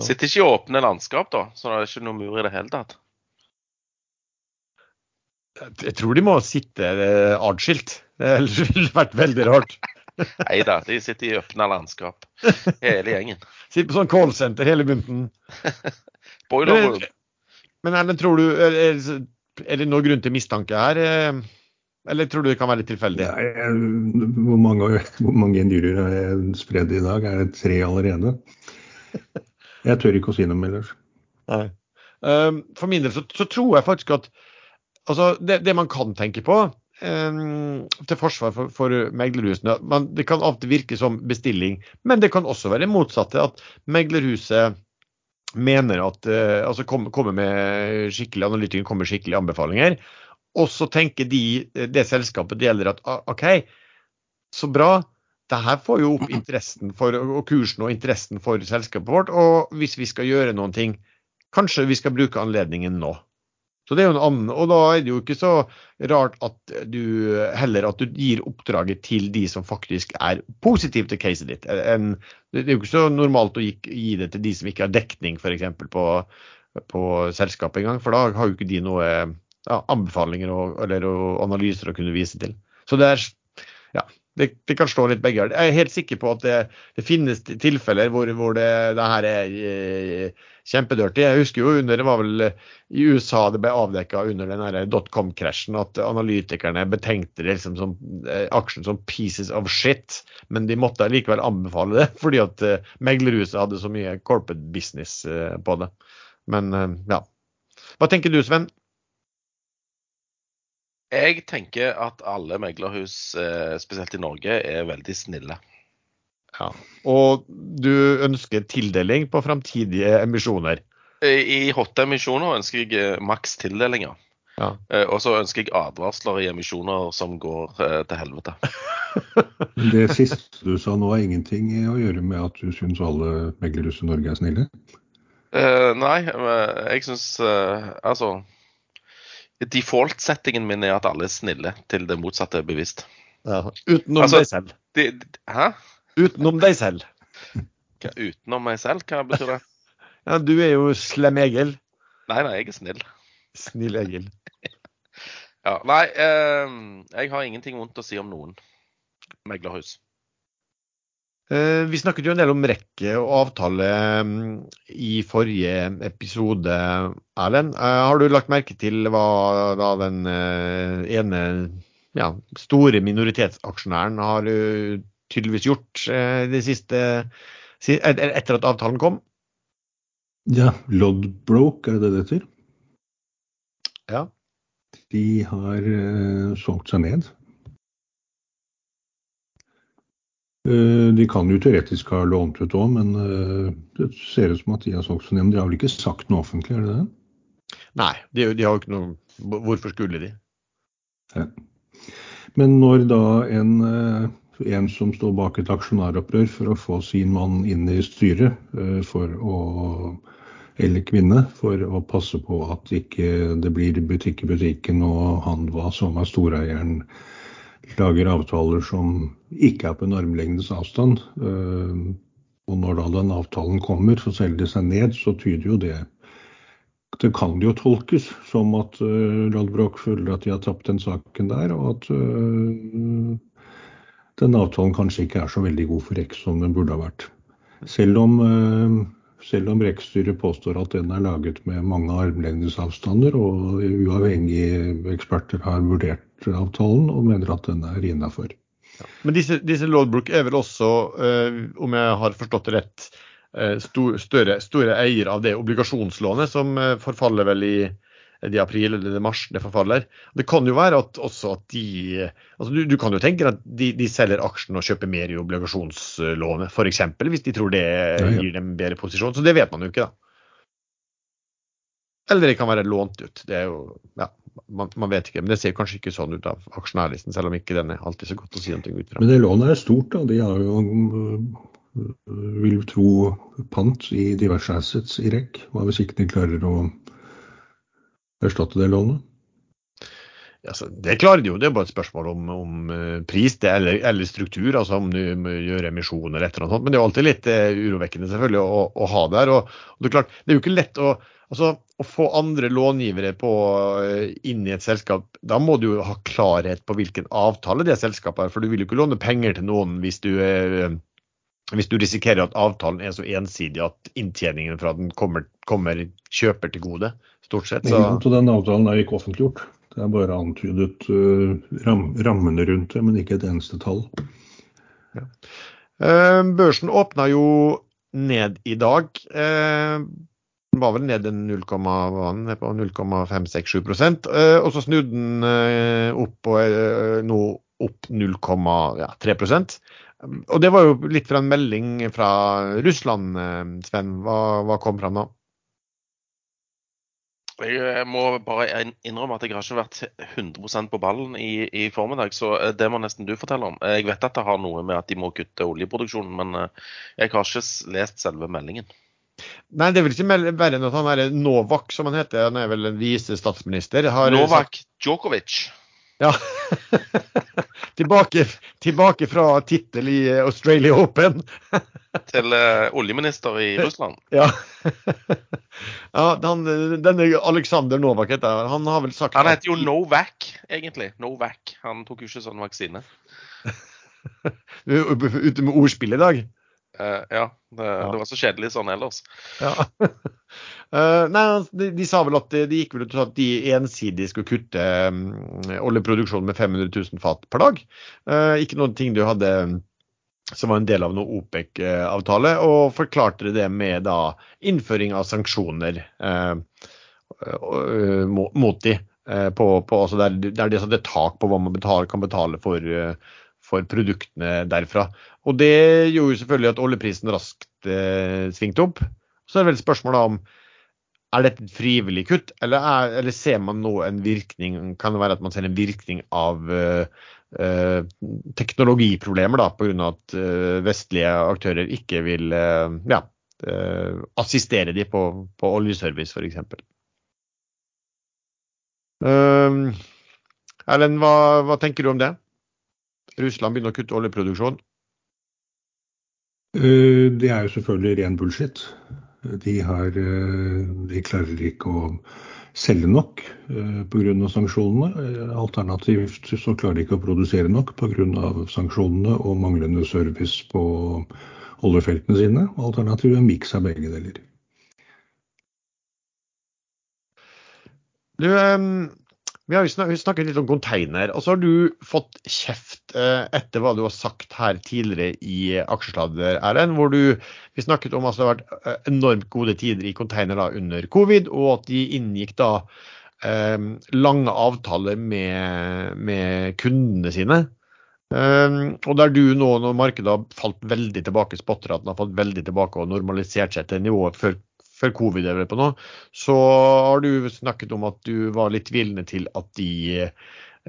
Sitter ikke i åpne landskap, da, så det er ikke noe mur i det hele tatt. Jeg tror de må sitte atskilt. Det ville det vært veldig rart. Nei da, de sitter i åpne landskap, hele gjengen. Sitter på sånn callsenter hele bunten. Boiler Men, room. men Erlend, tror du er, er- er det noen grunn til mistanke her? eh, Eller tror du det kan være litt tilfeldig? Ja, jeg- hvor, mange, hvor mange har jeg spredd i dag? Er det tre allerede? Jeg tør ikke å si noe ellers. Nei. Um, For min del så, så tror jeg faktisk at altså det, det man kan tenke på til forsvar for, for meglerhusene man, Det kan alltid virke som bestilling, men det kan også være motsatte. At meglerhuset mener at eh, altså kommer med skikkelig analytikeren kommer med skikkelige anbefalinger. Og så tenker de, det selskapet det gjelder at ah, OK, så bra. Det her får jo opp interessen for, og kursen og interessen for selskapet vårt. Og hvis vi skal gjøre noen ting, kanskje vi skal bruke anledningen nå. Så det er jo en annen, og da er det jo ikke så rart at du heller at du gir oppdraget til de som faktisk er positive til caset ditt. En, det er jo ikke så normalt å gi, gi det til de som ikke har dekning f.eks. På, på selskapet engang, for da har jo ikke de noe ja, anbefalinger og, eller og analyser å kunne vise til. Så det er ja, det, det kan slå litt begge. Jeg er helt sikker på at det, det finnes tilfeller hvor, hvor det, det her er kjempedirty. Jeg husker jo under, det var vel i USA det ble avdekka under den dotcom-krasjen at analytikerne betenkte det liksom som eh, aksjen som pieces of shit, men de måtte likevel anbefale det fordi at eh, meglerhuset hadde så mye corporate business eh, på det. Men eh, ja. Hva tenker du, Sven? Jeg tenker at alle meglerhus, eh, spesielt i Norge, er veldig snille. Ja. Og du ønsker tildeling på framtidige emisjoner. I hotte emisjoner ønsker jeg eh, maks tildelinger. Ja. Eh, Og så ønsker jeg advarsler i emisjoner som går til helvete. Det siste du sa nå, har ingenting å gjøre med at du syns alle meglerhus i Norge er snille? Eh, nei, jeg syns eh, Altså Default-settingen min er at alle er snille, til det motsatte er bevisst. Ja. Utenom Altså- deg selv. De, de, hæ? Utenom deg selv. Hva, utenom meg selv? Hva betyr det? Ja, du er jo slem Egil. Nei, nei, jeg er snill. Snill Egil. Ja, nei, eh, jeg har ingenting vondt å si om noen meglerhus. Eh, vi snakket jo en del om rekke og avtale mm, i forrige episode, Erlend. Eh, har du lagt merke til hva da den eh, ene ja, store minoritetsaksjonæren har tydeligvis gjort eh, det siste etter at avtalen kom? Ja, Lodbroke, er det det heter? Ja. De har solgt seg ned. Uh, de kan jo teoretisk ha lånt ut òg, men uh, det ser ut som at de har solgt. Men de har vel ikke sagt noe offentlig, er det det? Nei, de, de har jo ikke noe Hvorfor skulle de? Ja. Men når da en, en som står bak et aksjonæropprør for å få sin mann inn i styret for å eller kvinne for å passe på at ikke det blir butikk i butikken og han hva som er storeieren lager avtaler som ikke er på en armlengdes avstand. Og når da den avtalen kommer, så selger det seg ned, så tyder jo det Det kan jo tolkes som at uh, føler at de har tapt den saken der, og at uh, den avtalen kanskje ikke er så veldig god for Rex som den burde ha vært. Selv om uh, selv om REC-styret påstår at den er laget med mange armlengdes avstander, og uavhengige eksperter har vurdert avtalen og mener at den er innafor. Ja. Men disse, disse Lodbrook er vel også, eh, om jeg har forstått det rett, eh, stor, større, store eier av det obligasjonslånet som eh, forfaller vel i det april eller det mars det forfaller. Det kan jo være at også at de altså du, du kan jo tenke at de, de selger aksjen og kjøper mer i obligasjonslånet, f.eks. Hvis de tror det gir dem bedre posisjon. Så det vet man jo ikke, da. Eller det kan være lånt ut. Det er jo, ja, man, man, vet ikke. Men det ser kanskje ikke sånn ut av aksjonærlisten, selv om ikke den er alltid så godt å si noe ut fra. Men det lånet er stort, da. De har jo vil tro pant i diverse assets i REC. Hva hvis ikke de klarer å erstatte det lånet? Altså, det klarer de jo, det er bare et spørsmål om, om uh, pris det, eller, eller, struktur. altså Om du gjør emisjoner eller et eller annet sånt. Men det er jo alltid litt uh, urovekkende selvfølgelig å, å, ha der. Og, og, det er klart, det er jo ikke lett å, altså, å få andre långivere på, uh, inn i et selskap. Da må du jo ha klarhet på hvilken avtale det selskapet har. For du vil jo ikke låne penger til noen hvis du er hvis du risikerer at avtalen er så ensidig at inntjeningen fra den kommer, kommer kjøper til gode stort sett. Så... Ja, den avtalen er ikke offentliggjort. Det er bare antydet uh, ram, rammene rundt det, men ikke et eneste tall. Ja. Uh, børsen åpna jo ned i dag. Uh, var vel ned 0,567 uh, og så snudde den opp og nå opp 0,3% Og Det var jo litt fra en melding fra Russland, Sven. Hva, hva kom fram da? Jeg må bare innrømme at jeg har ikke vært 100% på ballen i, i, formiddag, så eh, det må nesten du fortelle om. Jeg vet at det har noe med at de må kutte oljeproduksjonen, men eh, jeg har ikke lest selve meldingen. Nei, det er vel ikke verre enn at han er Novak, som han heter. Han er vel en vise statsminister. Novak Djokovic. Ja. tilbake, tilbake, fra tittel i Australia Open. Til uh, oljeminister i Russland. Ja. ja han, denne Alexander Novak heter han. har vel sagt Han heter jo Novak, egentlig. Novak. Han tok jo ikke sånn vaksine. Du er ute med ordspill i dag? Uh, ja, det, ja. det, var så kjedelig sånn ellers. Ja. uh, nei, de, de, sa vel at de, de gikk vel ut at de ensidig skulle kutte um, oljeproduksjonen med 500 000 fat per dag. Uh, ikke noen ting du hadde som var en del av noe OPEC-avtale, og forklarte det med da innføring av sanksjoner mot de. På, på, altså der, der de satte tak på hva man betal, kan betale for for produktene derfra. Og det gjorde jo selvfølgelig at oljeprisen raskt eh, svingte opp. Så er det vel spørsmålet om er dette et frivillig kutt, eller, er, eller, ser man nå en virkning Kan det være at man ser en virkning av eh, eh, teknologiproblemer da, pga. at uh, vestlige aktører ikke vil uh, ja, assistere de på, på oljeservice f.eks. Erlend, hva, hva tenker du om det? Russland begynner å kutte oljeproduksjon? Eh, det er jo selvfølgelig ren bullshit. De, har, eh, de klarer ikke å selge nok eh, pga. sanksjonene. Alternativt så klarer de ikke å produsere nok pga. sanksjonene og manglende service på oljefeltene sine. Alternativet er en miks av begge deler. Du, vi har snakket litt om container, og så har du fått kjeft eh, etter hva du har sagt her tidligere i Aksjesladder, Erlend, hvor du vi snakket om at det har vært eh, enormt gode tider i container da, under covid, og at de inngikk da eh, lange avtaler med, med kundene sine. Um, og der du nå, når markedet har falt veldig tilbake, spotter at den har falt veldig tilbake og normalisert seg til nivået før, før covid, er på nå, så har du snakket om at du var litt vilende til at, de,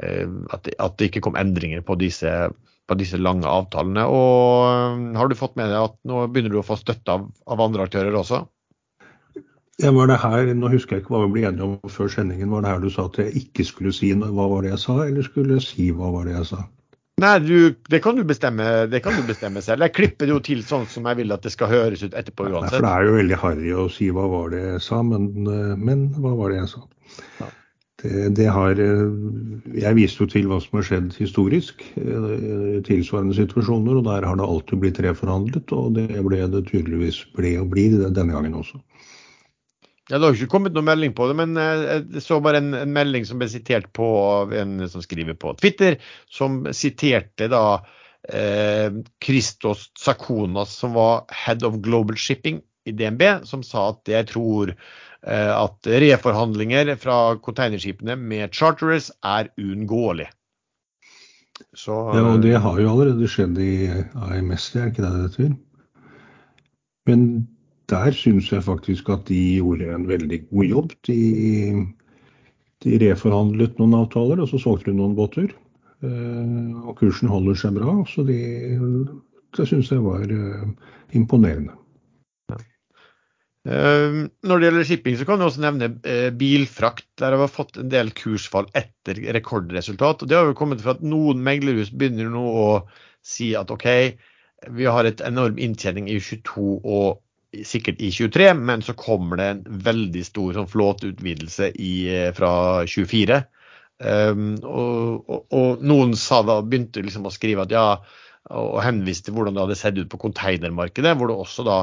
uh, at, det, ikke kom endringer på disse, på disse lange avtalene. Og har du fått med deg at nå begynner du å få støtte av, av andre aktører også? Ja, var det her, Nå husker jeg ikke hva vi ble enige om før sendingen. Var det her du sa at jeg ikke skulle si hva var det jeg sa, eller skulle jeg si hva var det jeg sa? Nei, du, det, kan du bestemme, det kan du bestemme selv. Jeg klipper det jo til sånn som jeg vil at det skal høres ut etterpå uansett. Nei, for Det er jo veldig harry å si hva var det jeg sa, men, men hva var det jeg sa? Ja. Det, det, har Jeg viste jo til hva som har skjedd historisk i tilsvarende situasjoner, og der har det alltid blitt reforhandlet, og det ble det tydeligvis ble og blir denne gangen også. Det har ikke kommet noen melding på det, men eh, jeg så bare en, en, melding som ble sitert på av en som skriver på Twitter, som siterte da eh, Christos Sakonas, som var head of global shipping i DNB, som sa at jeg tror eh, at reforhandlinger fra containerskipene med charterers er uunngåelig. ja, og det har jo allerede skjedd i AMS, det er ikke det det heter? Men der syns jeg faktisk at de gjorde en veldig god jobb. De, de reforhandlet noen avtaler, og så solgte de noen båter. Eh, og kursen holder seg bra, så de, det syns jeg var eh, imponerende. Uh, når det gjelder shipping, så kan vi også nevne bilfrakt. Der har vi fått en del kursfall etter rekordresultat. og Det har jo kommet fra at noen meglerhus begynner nå å si at OK, vi har et enorm inntjening i 22 og sikkert i 23, men så kommer det en veldig stor sånn flåteutvidelse eh, fra 24. Um, og, og, og, noen sa da, begynte liksom å skrive at ja, og henviste hvordan det hadde sett ut på konteinermarkedet, hvor det også da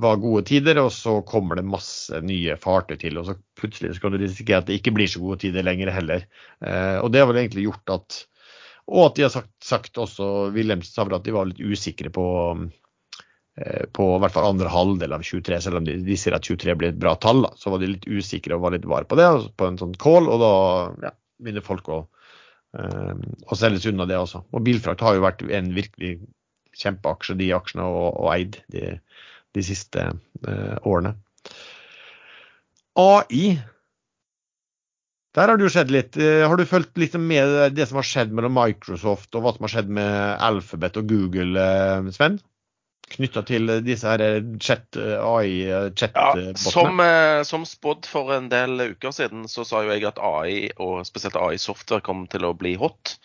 var gode tider, og så kommer det masse nye fartøy til. Og så plutselig så kan du risikere at det ikke blir så gode tider lenger heller. Uh, og det har vel egentlig gjort at Og at de har sagt, sagt også, Wilhelmsen sa vel at de var litt usikre på på i hvert fall andre halvdel av 23, selv om de, de sier at 23 blir et bra tall. Da. Så var de litt usikre og var litt vare på det, på en sånn call, og da ja, begynner folk å, uh, å selges unna det også. Og bilfrakt har jo vært en virkelig kjempeaksje, de aksjene, og, og eid de, de siste uh, årene. AI der har du skjedd litt. Har du fulgt litt med det som har skjedd mellom Microsoft og hva som har skjedd med Alphabet og Google, Sven? Knytta til disse her chat, AI-chat-botene? Ja, som, som spådd for en del uker siden, så sa jo jeg at AI, og spesielt AI-software, kom til å bli hot.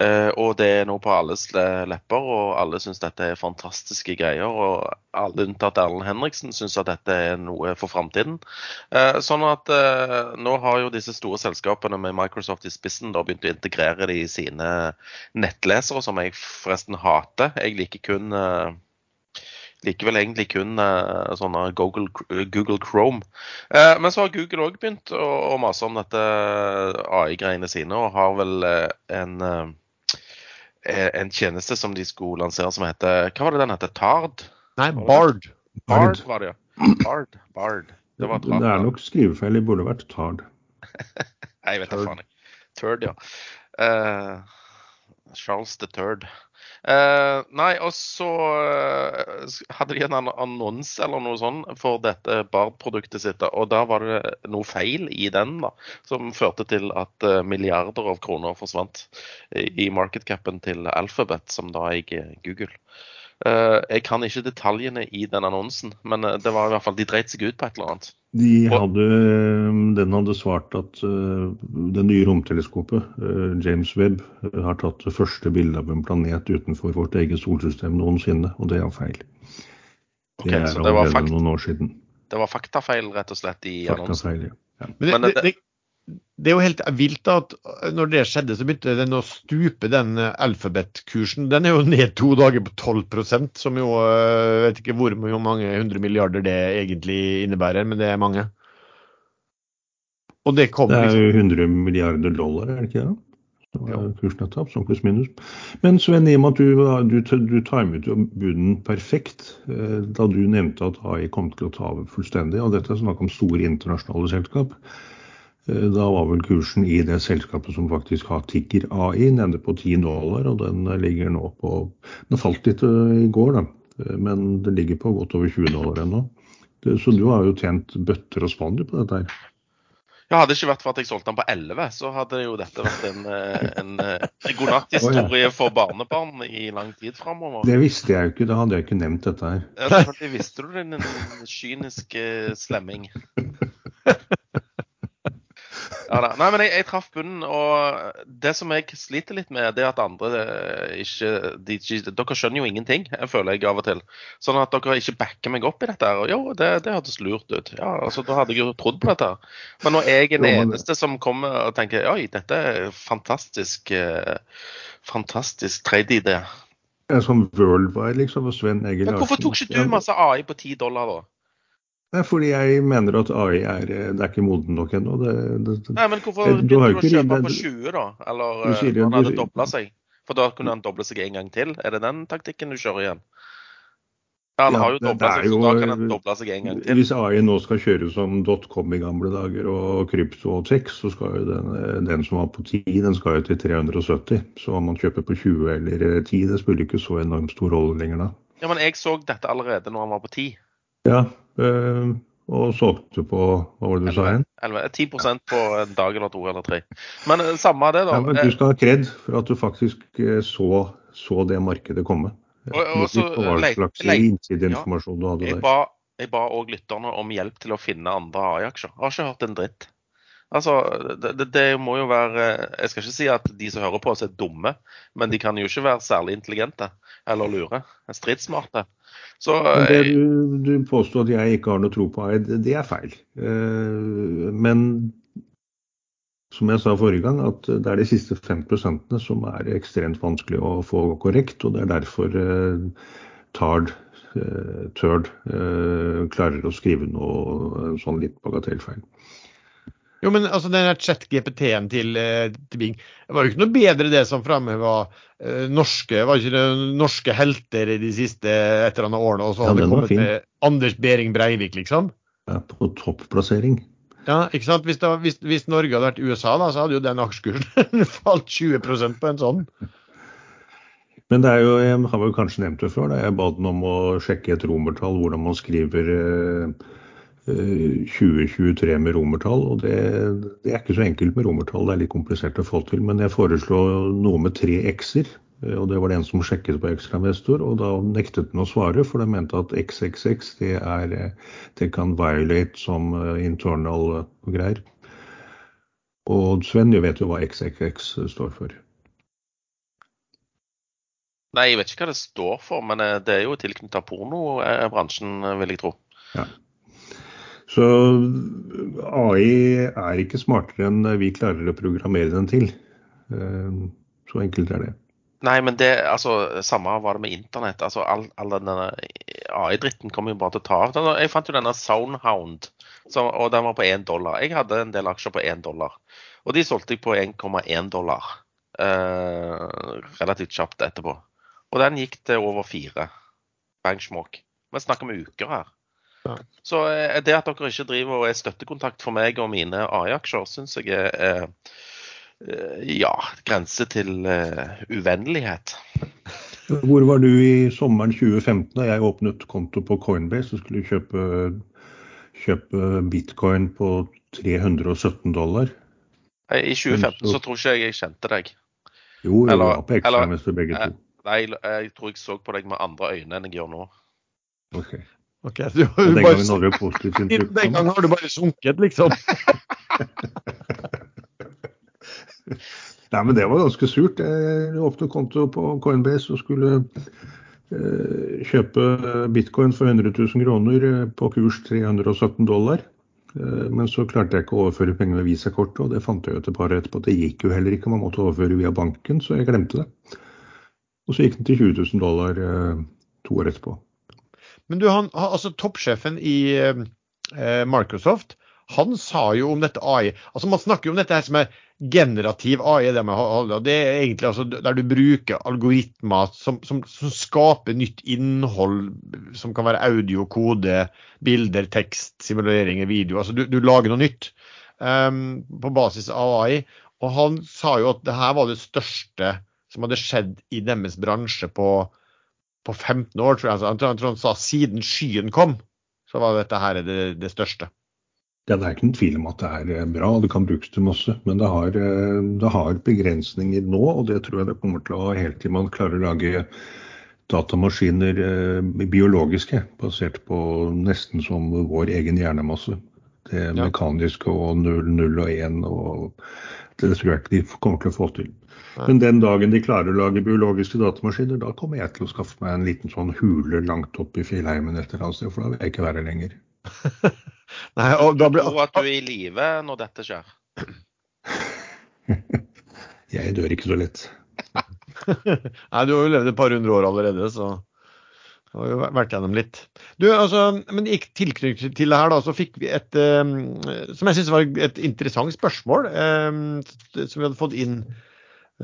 Eh, og det er nå på alles lepper, og alle syns dette er fantastiske greier. Og alle unntatt Erlend Henriksen syns at dette er noe for framtiden. Eh, sånn at eh, nå har jo disse store selskapene med Microsoft i spissen da begynt å integrere det i sine nettlesere, som jeg forresten hater. Jeg liker kun likevel egentlig kun uh, sånne Google, Google Chrome. Uh, men så har Google òg begynt å, å, mase om dette AI-greiene sine, og har vel uh, en, en tjeneste som de skulle lansere som heter Hva var det den heter? Tard? Nei, Bard. Bard var det, ja. Bard. Bard. Det, var det er nok skrivefeil. Det burde vært Tard. Nei, jeg vet da faen. Turd, ja. Charles the Third. Uh, nei, og så uh, hadde de en annonse eller noe sånt for dette Bard-produktet sitt. Og da var det noe feil i den da, som førte til at uh, milliarder av kroner forsvant i markedcapen til Alphabet, som da eier Google. Jeg kan ikke detaljene i den annonsen, men det var i hvert fall, de dreit seg ut på et eller annet. De hadde, den hadde svart at det nye romteleskopet, James Webb, har tatt det første bildet av en planet utenfor vårt eget solsystem noensinne, og det er feil. Okay, det er allerede noen år siden. Det var faktafeil, rett og slett, i faktafeil, annonsen? Ja. Men det, det, det, er jo helt vilt at når det skjedde, så begynte den å stupe, den alfabet-kursen. Den er jo ned to dager på 12% som jo Jeg vet ikke hvor mange hundre milliarder det egentlig innebærer, men det er mange. Og det kom Det er jo 100 milliarder dollar, er det ikke det? Kursnedtap, sånn pluss minus. Men Sven, i og med at du, du, du timet bunnen perfekt eh, da du nevnte at AI kom til å ta over fullstendig, og dette er snakk om store internasjonale selskap, eh, da var vel kursen i det selskapet som faktisk har Ticker AI nede på 10 dollar, og den ligger nå på Den falt litt eh, i går, da, men det ligger på godt over 20 dollar ennå. Så du har jo tjent bøtter og spann på dette her. Ja, Hadde det ikke vært for at jeg solgte den på 11, så hadde jo dette vært en, eh, en, en eh, godnatthistorie for barnebarn i lang tid framover. Det visste jeg jo ikke, da hadde jeg ikke nevnt dette her. Ja, selvfølgelig visste du det, din kyniske slemming. Ja, da. Nei, men jeg, jeg traff bunnen, og det som jeg sliter litt med, det er at andre eh, ikke, de, Dere skjønner jo ingenting, jeg føler jeg av og til. Sånn at dere ikke backer meg opp i dette. her. Jo, det, det hørtes lurt ut. Ja, altså, Da hadde jeg jo trodd på dette. Men når jeg er den eneste som kommer og tenker oi, dette er fantastisk, eh, fantastisk trade-idé. Som worldwide, liksom. og Sven Egil Men hvorfor tok ikke du masse AI på ti dollar, da? Er fordi jeg mener at AI er, det er ikke moden nok ennå. Nei, men hvorfor begynte du, du å kjøpe på 20, da? Eller eh, når han hadde dobla seg? For da kunne han doble seg en gang til. Er det den taktikken du kjører igjen? Ja, ja, har jo dobla seg, så da kan han doble seg en gang til. Hvis AI nå skal kjøre som dotcom i gamle dager og krypto og tech, så skal jo den, den, som var på 10, den skal jo til 370. Så om man kjøper på 20 eller 10, det spiller ikke så enormt stor rolle lenger da. Ja, Men jeg så dette allerede når han var på 10. Ja, Eh, og solgte på hva var det du 11, sa igjen? 11, 10% på en dag eller to eller tre. Men eh, samme det, da. Ja, men du skal ha kred for at du faktisk eh, så, så det markedet komme. Og, og så, slags innsideinformasjon ja, du hadde der. Ba, jeg ba òg lytterne om hjelp til å finne andre AI-aksjer. Har ikke hørt en dritt. Altså, det, det, det, må jo være Jeg skal ikke si at de som hører på oss er dumme, men de kan jo ikke være særlig intelligente eller lure. Stridssmarte. Så, det eh, du, du påstår at jeg ikke har noe tro på Eid, det er feil. Eh, men som jeg sa forrige gang, at det er de siste 5% som er ekstremt vanskelig å få korrekt. Og det er derfor eh, Tard, Tørd klarer å skrive noe sånn litt bagatellfeil. Jo, men altså den chat-GPT-en til, eh, til, Bing det var jo ikke noe bedre det som framheva uh, norske var ikke det norske helter de siste et eller annet årene, og så hadde det kommet med Anders Behring Breivik, liksom? Ja, på topplassering. Ja, ikke sant? Hvis, var, hvis, hvis, Norge hadde vært USA, da, så hadde jo den aksjekursen falt 20% på en sånn. Men det er jo, jeg har vel kanskje nevnt det før, da jeg ba den om å sjekke et romertall, hvordan man skriver uh, 2023 med romertall. og det, det, er ikke så enkelt med romertall, det er litt komplisert å få til. Men jeg foreslo noe med tre x-er. Eh, og Det var det en som sjekket på Ekstrainvestor, og da nektet den å svare. For den mente at XXX det, er, eh, det kan violate som eh, internal greier. Og Sven vet jo hva XXX står for. Nei, jeg vet ikke hva det står for, men det er jo tilknyttet pornobransjen, vil jeg tro. Ja. Så AI er ikke smartere enn vi klarer å programmere den til. Eh, så enkelt er det. Nei, men det, altså, samme var det med internett. altså All, all denne AI-dritten kommer jo bare til å ta av. Jeg fant jo denne Soundhound, som, og den var på 1 dollar. Jeg hadde en del aksjer på 1 dollar. Og de solgte jeg på 1,1 dollar eh, relativt kjapt etterpå. Og den gikk til over fire. Benchmark. Vi snakker om uker her. Så eh, det at dere ikke driver og er støttekontakt for meg og mine AI-aksjer, syns jeg er eh, ja, grense til uvennlighet. Hvor var du i sommeren 2015 da jeg åpnet konto på Coinbase og skulle kjøpe, kjøpe bitcoin på 317 dollar? I 2015 så, så tror ikke jeg jeg kjente deg. Jo, det var på ekstramester begge to. Nei, jeg tror jeg så på deg med andre øyne enn jeg gjør nå. Okay. Okay, du, den, gangen hadde positivt inntrykk. Den gangen har du bare sunket, liksom. Nei, men det var ganske surt. Jeg åpnet konto på Coinbase og skulle eh, kjøpe bitcoin for 100 000 kroner eh, på kurs 317 dollar. Eh, men så klarte jeg ikke å overføre penger med visakortet, og det fant jeg ut et par år etterpå. Det gikk jo heller ikke, man måtte overføre via banken, så jeg glemte det. Og så gikk den til 20 000 dollar eh, to år etterpå. Men du, han, altså toppsjefen i eh, Microsoft han sa jo om dette AI altså Man snakker jo om dette her som er generativ AI, det, med, det er egentlig altså der du bruker algoritmer som, som, som, skaper nytt innhold, som kan være audio, kode, bilder, tekst, simuleringer, video. altså Du, du lager noe nytt um, på basis av AI. Og han sa jo at det her var det største som hadde skjedd i deres bransje på, på 15 år, tror jeg. Han, tror han sa siden skyen kom, så var dette her det, det største. Ja, Det er ikke noen tvil om at det er bra, og det kan brukes til masse. Men det har, eh, det har begrensninger nå, og det tror jeg det kommer til å ha helt til man klarer å lage datamaskiner eh, biologiske, basert på nesten som vår egen hjernemasse. Det mekaniske og null, null og én og det tror jeg ikke de kommer til å få til. Men den dagen de klarer å lage biologiske datamaskiner, da kommer jeg til å skaffe meg en liten sånn hule langt opp i fjellheimen et eller annet sted, for da vil jeg ikke være lenger. Nei, og da blir... Tror at du er i live når dette skjer? jeg dør ikke så lett. Nei, du har jo levd et par hundre år allerede, så du har jo vært gjennom litt. Du, altså, men I tilknytning til det her da, så fikk vi et um, som jeg synes var et interessant spørsmål, um, som vi hadde fått inn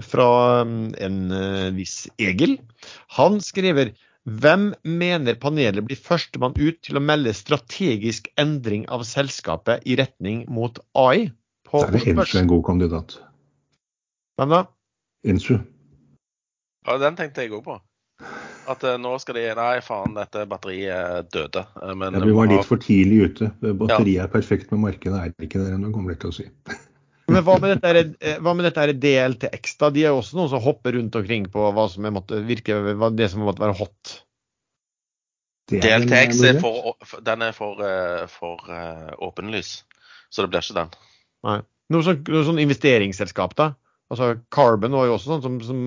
fra um, en uh, viss Egil. Han skriver hvem mener panelet blir førstemann ut til å melde strategisk endring av selskapet i retning mot AI? På Der er Insu en god kandidat. Hvem da? Insu. Ja, den tenkte jeg òg på. At uh, nå skal de Nei, faen, dette batteriet døde. Uh, men, ja, vi var litt for tidlig ute. Batteriet ja. er perfekt, men markedet er ikke der ennå, kommer de til å si. Men hva med dette, eh, hva med dette DLTX? da? De er jo også noen som hopper rundt omkring på hva som måtte virke, det som måtte være hot. DLTX er for, den er for, for uh, åpenlys, så det blir ikke den. Nei. Noe sånn, noe sånn investeringsselskap, da? Altså, Carbon var jo også sånn som, som,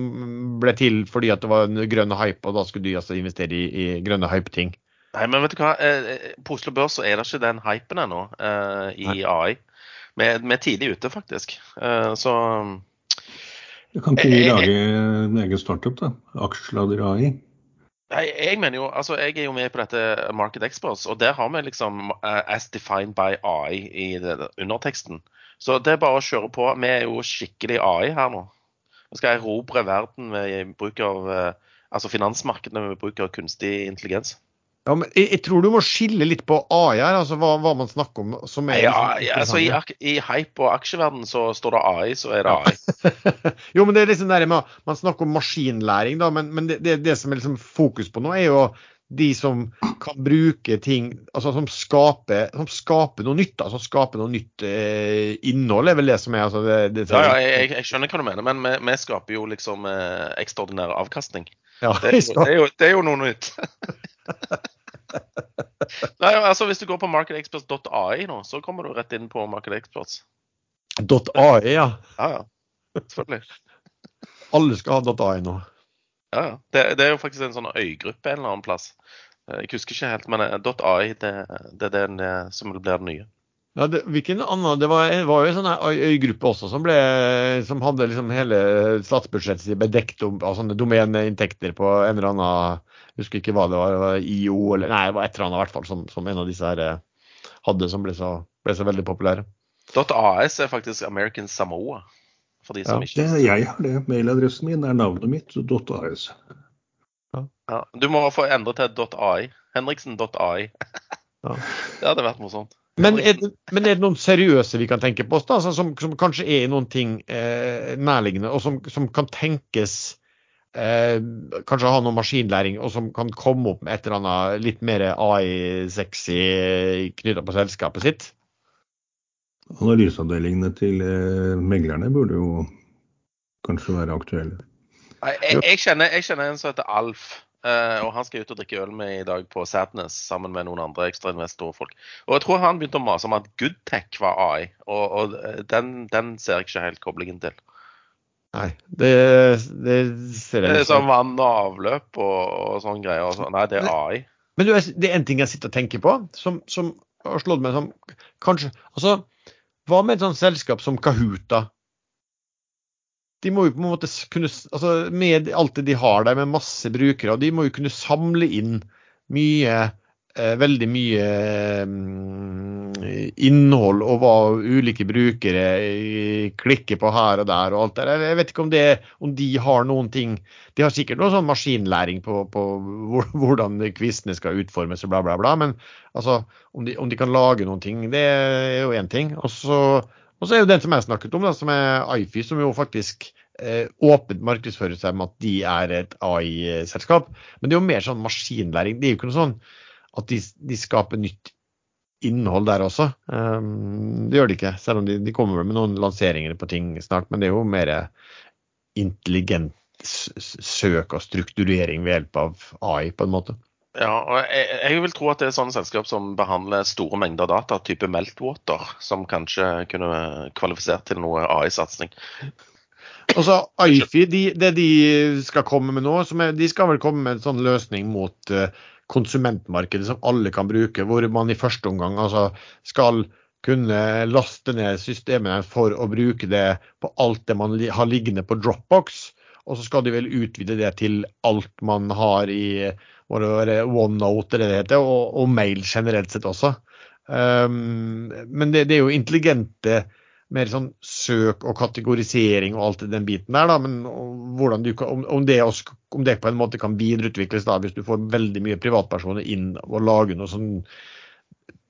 ble til fordi at det var en grønn hype, og da skulle de altså investere i, i grønne hype-ting. Nei, men vet du hva? Eh, eh, på Oslo Børs så er det ikke den hypen ennå uh, i Nei. AI. Vi, er tidlig ute, faktisk. Uh, så Du kan ikke vi lage en egen startup, da? Aksjelader AI? Nei, jeg mener jo, altså jeg er jo med på dette Market Experts, og der har vi liksom uh, as defined by AI i det, underteksten. Så det er bare å kjøre på. Vi er jo skikkelig AI her nå. Vi skal erobre verden ved bruk av uh, altså finansmarkedene ved bruk av kunstig intelligens. Ja, men jeg, jeg, tror du må skille litt på AI her, altså hva, hva man snakker om. som er ja, liksom ja, altså i, i, hype- og aksjeverden så står det AI, så er det AI. jo, men det er liksom der med, Man snakker om maskinlæring, da, men, men det, det, det, som er liksom fokus på nå, er jo de som kan bruke ting altså som skaper, som skaper noe nytt. Altså skaper noe nytt eh, innhold, er vel det som er altså det, det, Ja, ja jeg, jeg, skjønner hva du mener, men vi, vi skaper jo liksom eh, ekstraordinær avkastning. Ja, det, er jo, det, er jo, det er jo noe nytt. Nei, altså Hvis du går på marketexperts.ai nå, så kommer du rett inn på marketexperts. .ai, ja. Ja, ja. Selvfølgelig. Alle skal ha .ai nå. Ja, det, det, er jo faktisk en sånn øygruppe en eller annen plass. Eh, jeg husker ikke helt, men eh, .ai det, det er den eh, som blir det nye. Ja, det, hvilken annen, det var, var jo en sånn øygruppe også som, ble, som hadde liksom hele statsbudsjettet sitt bedekt av sånne domeneinntekter på en eller annen Jeg husker ikke hva det var, det var IO eller Nei, det var et eller annet i hvert fall som, som en av disse her hadde, som ble så, ble så veldig populære. .as er faktisk American Samoa. For de som ja, ikke det, Jeg har det. Mailadressen min er navnet mitt, .as. Ja. Ja, du må få endre til .ai. Henriksen.ai. ja. Det hadde vært morsomt. Men er, det, men er, det, noen seriøse vi kan tenke på da, altså, som, som, kanskje er noen ting eh, nærliggende, og som, som kan tenkes eh, Kanskje ha noe maskinlæring, og som kan komme opp med et eller annet litt mer AI-sexy knytta på selskapet sitt? Analyseavdelingene til eh, meglerne burde jo kanskje være aktuelle. Nei, jeg, jeg, kjenner, jeg, kjenner, en som heter Alf. Uh, og Han skal ut og drikke øl med i dag på Sadness sammen med noen andre ekstrainvestorfolk. Og jeg tror han begynte å mase om at Goodtech var AI, og, og eh, den, den, ser jeg ikke helt koblingen til. Nei, det, det ser jeg ikke. Det er sånn vann og avløp og, og sånne greier. Og så. Nei, det er AI. Men du, det er en ting jeg sitter og tenker på, som, som har slått meg som kanskje Altså, hva med et sånt selskap som Kahoota? De må jo på en måte kunne altså Med alt det de har der, med masse brukere, og de må jo kunne samle inn mye veldig mye eh, innhold og hva ulike brukere eh, klikker på her og der og alt der. Jeg vet ikke om, det, om de har noen ting De har sikkert noe sånn maskinlæring på, på hvordan quizene skal utformes og bla, bla, bla. Men altså, om de, om de kan lage noen ting, det er jo én ting. Og så, er jo den som jeg snakket om, da, som er IFI, som jo faktisk eh, åpent markedsfører seg med at de er et AI-selskap. Men det er jo mer sånn maskinlæring. Det er jo ikke noe sånn at de, de skaper nytt innhold der også. Um, det gjør de ikke, selv om de, de kommer med noen lanseringer på ting snart. Men det er jo mer intelligent søk og strukturering ved hjelp av AI, på en måte. Ja, og jeg, jeg, vil tro at det er sånne selskap som behandler store mengder data, type Meltwater, som kanskje kunne kvalifisert til noe AI-satsing. Altså, IFI, de, det de skal komme med nå, er, de skal vel komme med en sånn løsning mot uh, konsumentmarkedet som alle kan bruke, hvor man i første omgang altså, skal kunne laste ned systemene for å bruke det på alt det man har liggende på Dropbox. Og så skal de vel utvide det til alt man har i OneNote eller det heter, og, og mail generelt sett også. Um, men det, det, er jo intelligente mer sånn søk og kategorisering og alt den biten der, da. Men du, om, det også, om, det på en måte kan videreutvikles da, hvis du får veldig mye privatpersoner inn og lager noe sånn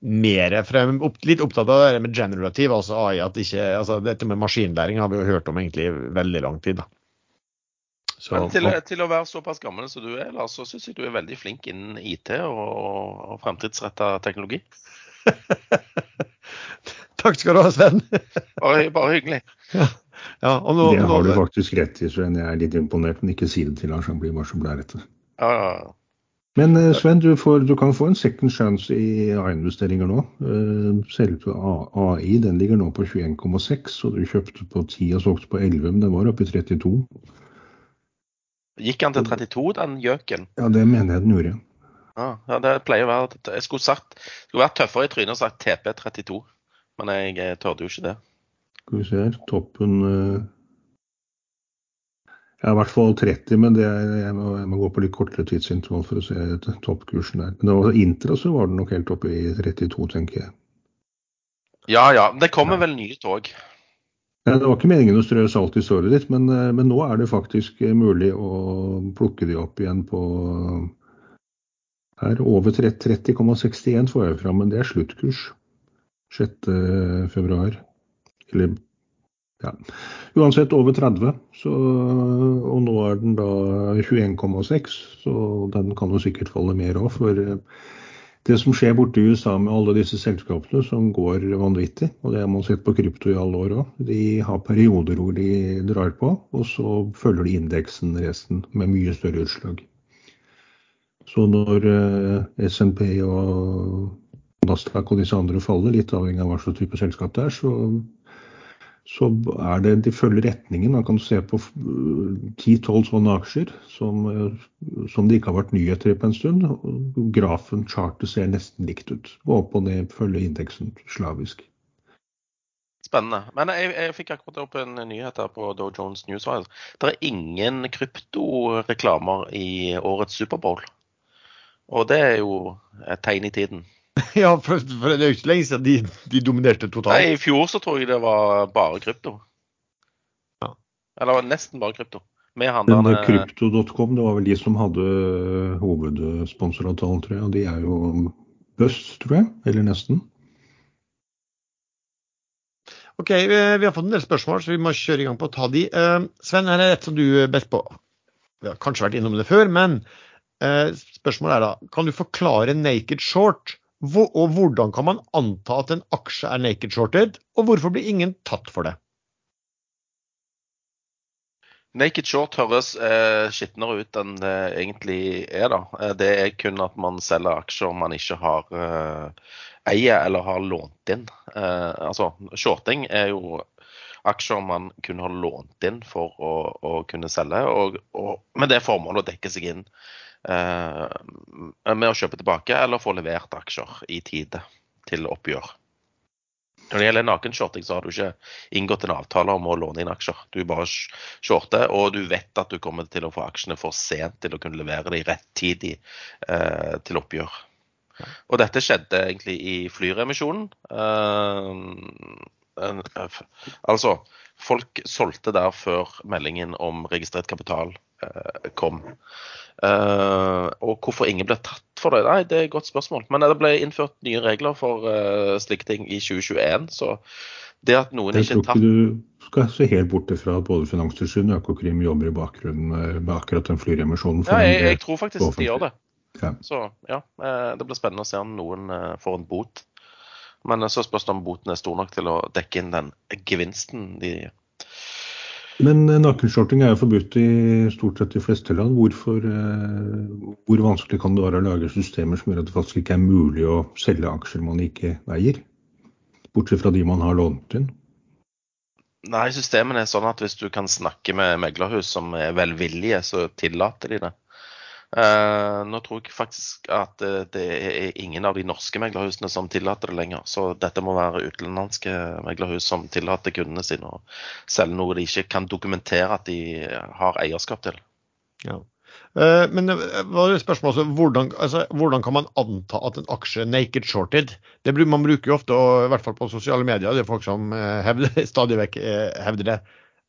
mer for jeg er litt opptatt av det med generativ, altså AI. at ikke, altså Dette med maskinlæring har vi jo hørt om egentlig i veldig lang tid. da. Så, til, til, å være såpass gammel som du er, Lars, så syns jeg du er veldig flink innen IT og, og fremtidsretta teknologi. Takk skal du ha, Sven. bare, bare hyggelig. Ja. Ja, nå, det har du faktisk rett i, Sven. Jeg er litt imponert, men ikke si det til Lars. Han blir bare så blærete. Ja, ja. Men eh, Sven, du, får, du, kan få en second chance i A-investeringer nå. Eh, selve AI den ligger nå på 21,6, og du kjøpte på 10 og solgte på 11, men den var oppe i 32. Gikk han til 32, den gjøken? Ja, det mener jeg den gjorde. Ja, det pleier å være Jeg skulle, sagt, skulle vært tøffere i trynet og sagt TP32. Men jeg, jeg tørde jo ikke det. Skal vi se her. Toppen Jeg Ja, i hvert fall 30, men er, jeg, må, jeg, må, gå på litt kortere tidsintervall for å se toppkursen der. Men det var Intra så var den nok helt oppe i 32, tenker jeg. Ja ja. Det kommer ja. vel nye tog. Ja, det var ikke meningen å strø salt i såret ditt, men, eh, men, nå er det faktisk mulig å plukke de opp igjen på her. Over 30,61 får jeg fram, men det er sluttkurs. 6. februar. Eller ja, uansett over 30. Så, og nå er den da 21,6, så den kan jo sikkert falle mer òg. For eh, det som skjer borte i USA med alle disse selskapene som går vanvittig, og det har man sett på krypto i alle år òg, de har perioder hvor de drar på, og så følger de indeksen resten med mye større utslag. Så når SMP SNP og Nasdaq og disse andre faller, litt avhengig av hva slags type selskap det er, så, så er det de følger retningen. Man kan se på 10-12 sånne aksjer som, som, det ikke har vært nyheter i på en stund. Grafen, chartet, ser nesten likt ut. Og opp og ned følger indeksen slavisk. Spennende. Men jeg, jeg, fikk akkurat opp en nyhet her på Dow Jones Newswire. Det er ingen kryptoreklamer i årets Superbowl. Og det er jo et tegn i tiden. ja, for, for, det er jo ikke lenge siden de, de, dominerte totalt. Nei, I fjor så tror jeg det var bare krypto. Ja. Eller nesten bare krypto. Med handlerne Krypto.com, det var vel de som hadde hovedsponsoravtalen, tror jeg. Og de er jo bust, tror jeg. Eller nesten. OK, vi har fått en del spørsmål, så vi må kjøre i gang på å ta de. Uh, Sven, her er et som du best på. Vi har kanskje vært innom det før, men uh, spørsmålet er da Kan du forklare naked short? Og hvordan kan man anta at en aksje er naked shorted, og hvorfor blir ingen tatt for det? Naked short høres eh, skitnere ut enn det egentlig er. da. Eh, det er kun at man selger aksjer man ikke har eh, eier eller har lånt inn. Eh, altså, Shorting er jo aksjer man kun har lånt inn for å, å kunne selge, og, og med det formålet å dekke seg inn med å kjøpe tilbake eller få levert aksjer i tide til oppgjør. Når det gjelder nakenshorting, så har du ikke inngått en avtale om å låne inn aksjer. Du bare shorter, og du vet at du kommer til å få aksjene for sent til å kunne levere dem rettidig eh, til oppgjør. Og dette skjedde egentlig i flyremisjonen. Eh, altså, folk solgte der før meldingen om registrert kapital eh, kom. Eh, og hvorfor ingen ble tatt for det, nei, det er et godt spørsmål. Men det ble innført nye regler for slike ting i 2021. Så det at noen jeg ikke tatt Du skal se helt bort fra at både Finanstilsynet og Økokrim jobber i bakgrunnen med akkurat den flyremisjonen. Ja, jeg, jeg tror faktisk de gjør det. Ja. Så ja, det blir spennende å se om noen får en bot. Men så spørs det om boten er stor nok til å dekke inn den gevinsten de Men nakenshorting er jo forbudt i stort sett de fleste land. Hvorfor, hvor vanskelig kan det være å lage systemer som gjør at det faktisk ikke er mulig å selge aksjer man ikke eier? Bortsett fra de man har lånt inn? Nei, systemene er sånn at hvis du kan snakke med meglerhus som er velvillige, så tillater de det. Uh, nå tror jeg faktisk at det, det er ingen av de norske meglerhusene som tillater det lenger. Så dette må være utenlandske meglerhus som tillater kundene sine å selge noe de ikke kan dokumentere at de har eierskap til. Ja. Uh, men var det spørsmål altså, hvordan, altså, hvordan kan man anta at en aksje er naked shorted? Det, man bruker jo ofte, og i hvert fall på sosiale medier, det er folk som uh, stadig vekk hevder det.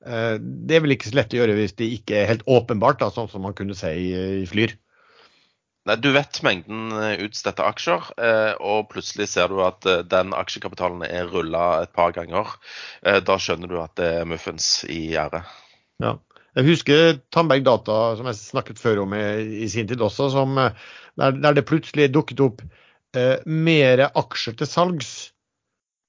Det er vel ikke så lett å gjøre hvis det ikke er helt åpenbart, da, sånn som man kunne si i Flyr? Nei, Du vet mengden utstedte aksjer, og plutselig ser du at den aksjekapitalen er rulla et par ganger. Da skjønner du at det er muffens i gjerdet. Ja. Jeg husker Tandberg Data, som jeg snakket før om i, i sin tid også, som, der, der, det plutselig dukket opp eh, mer aksjer til salgs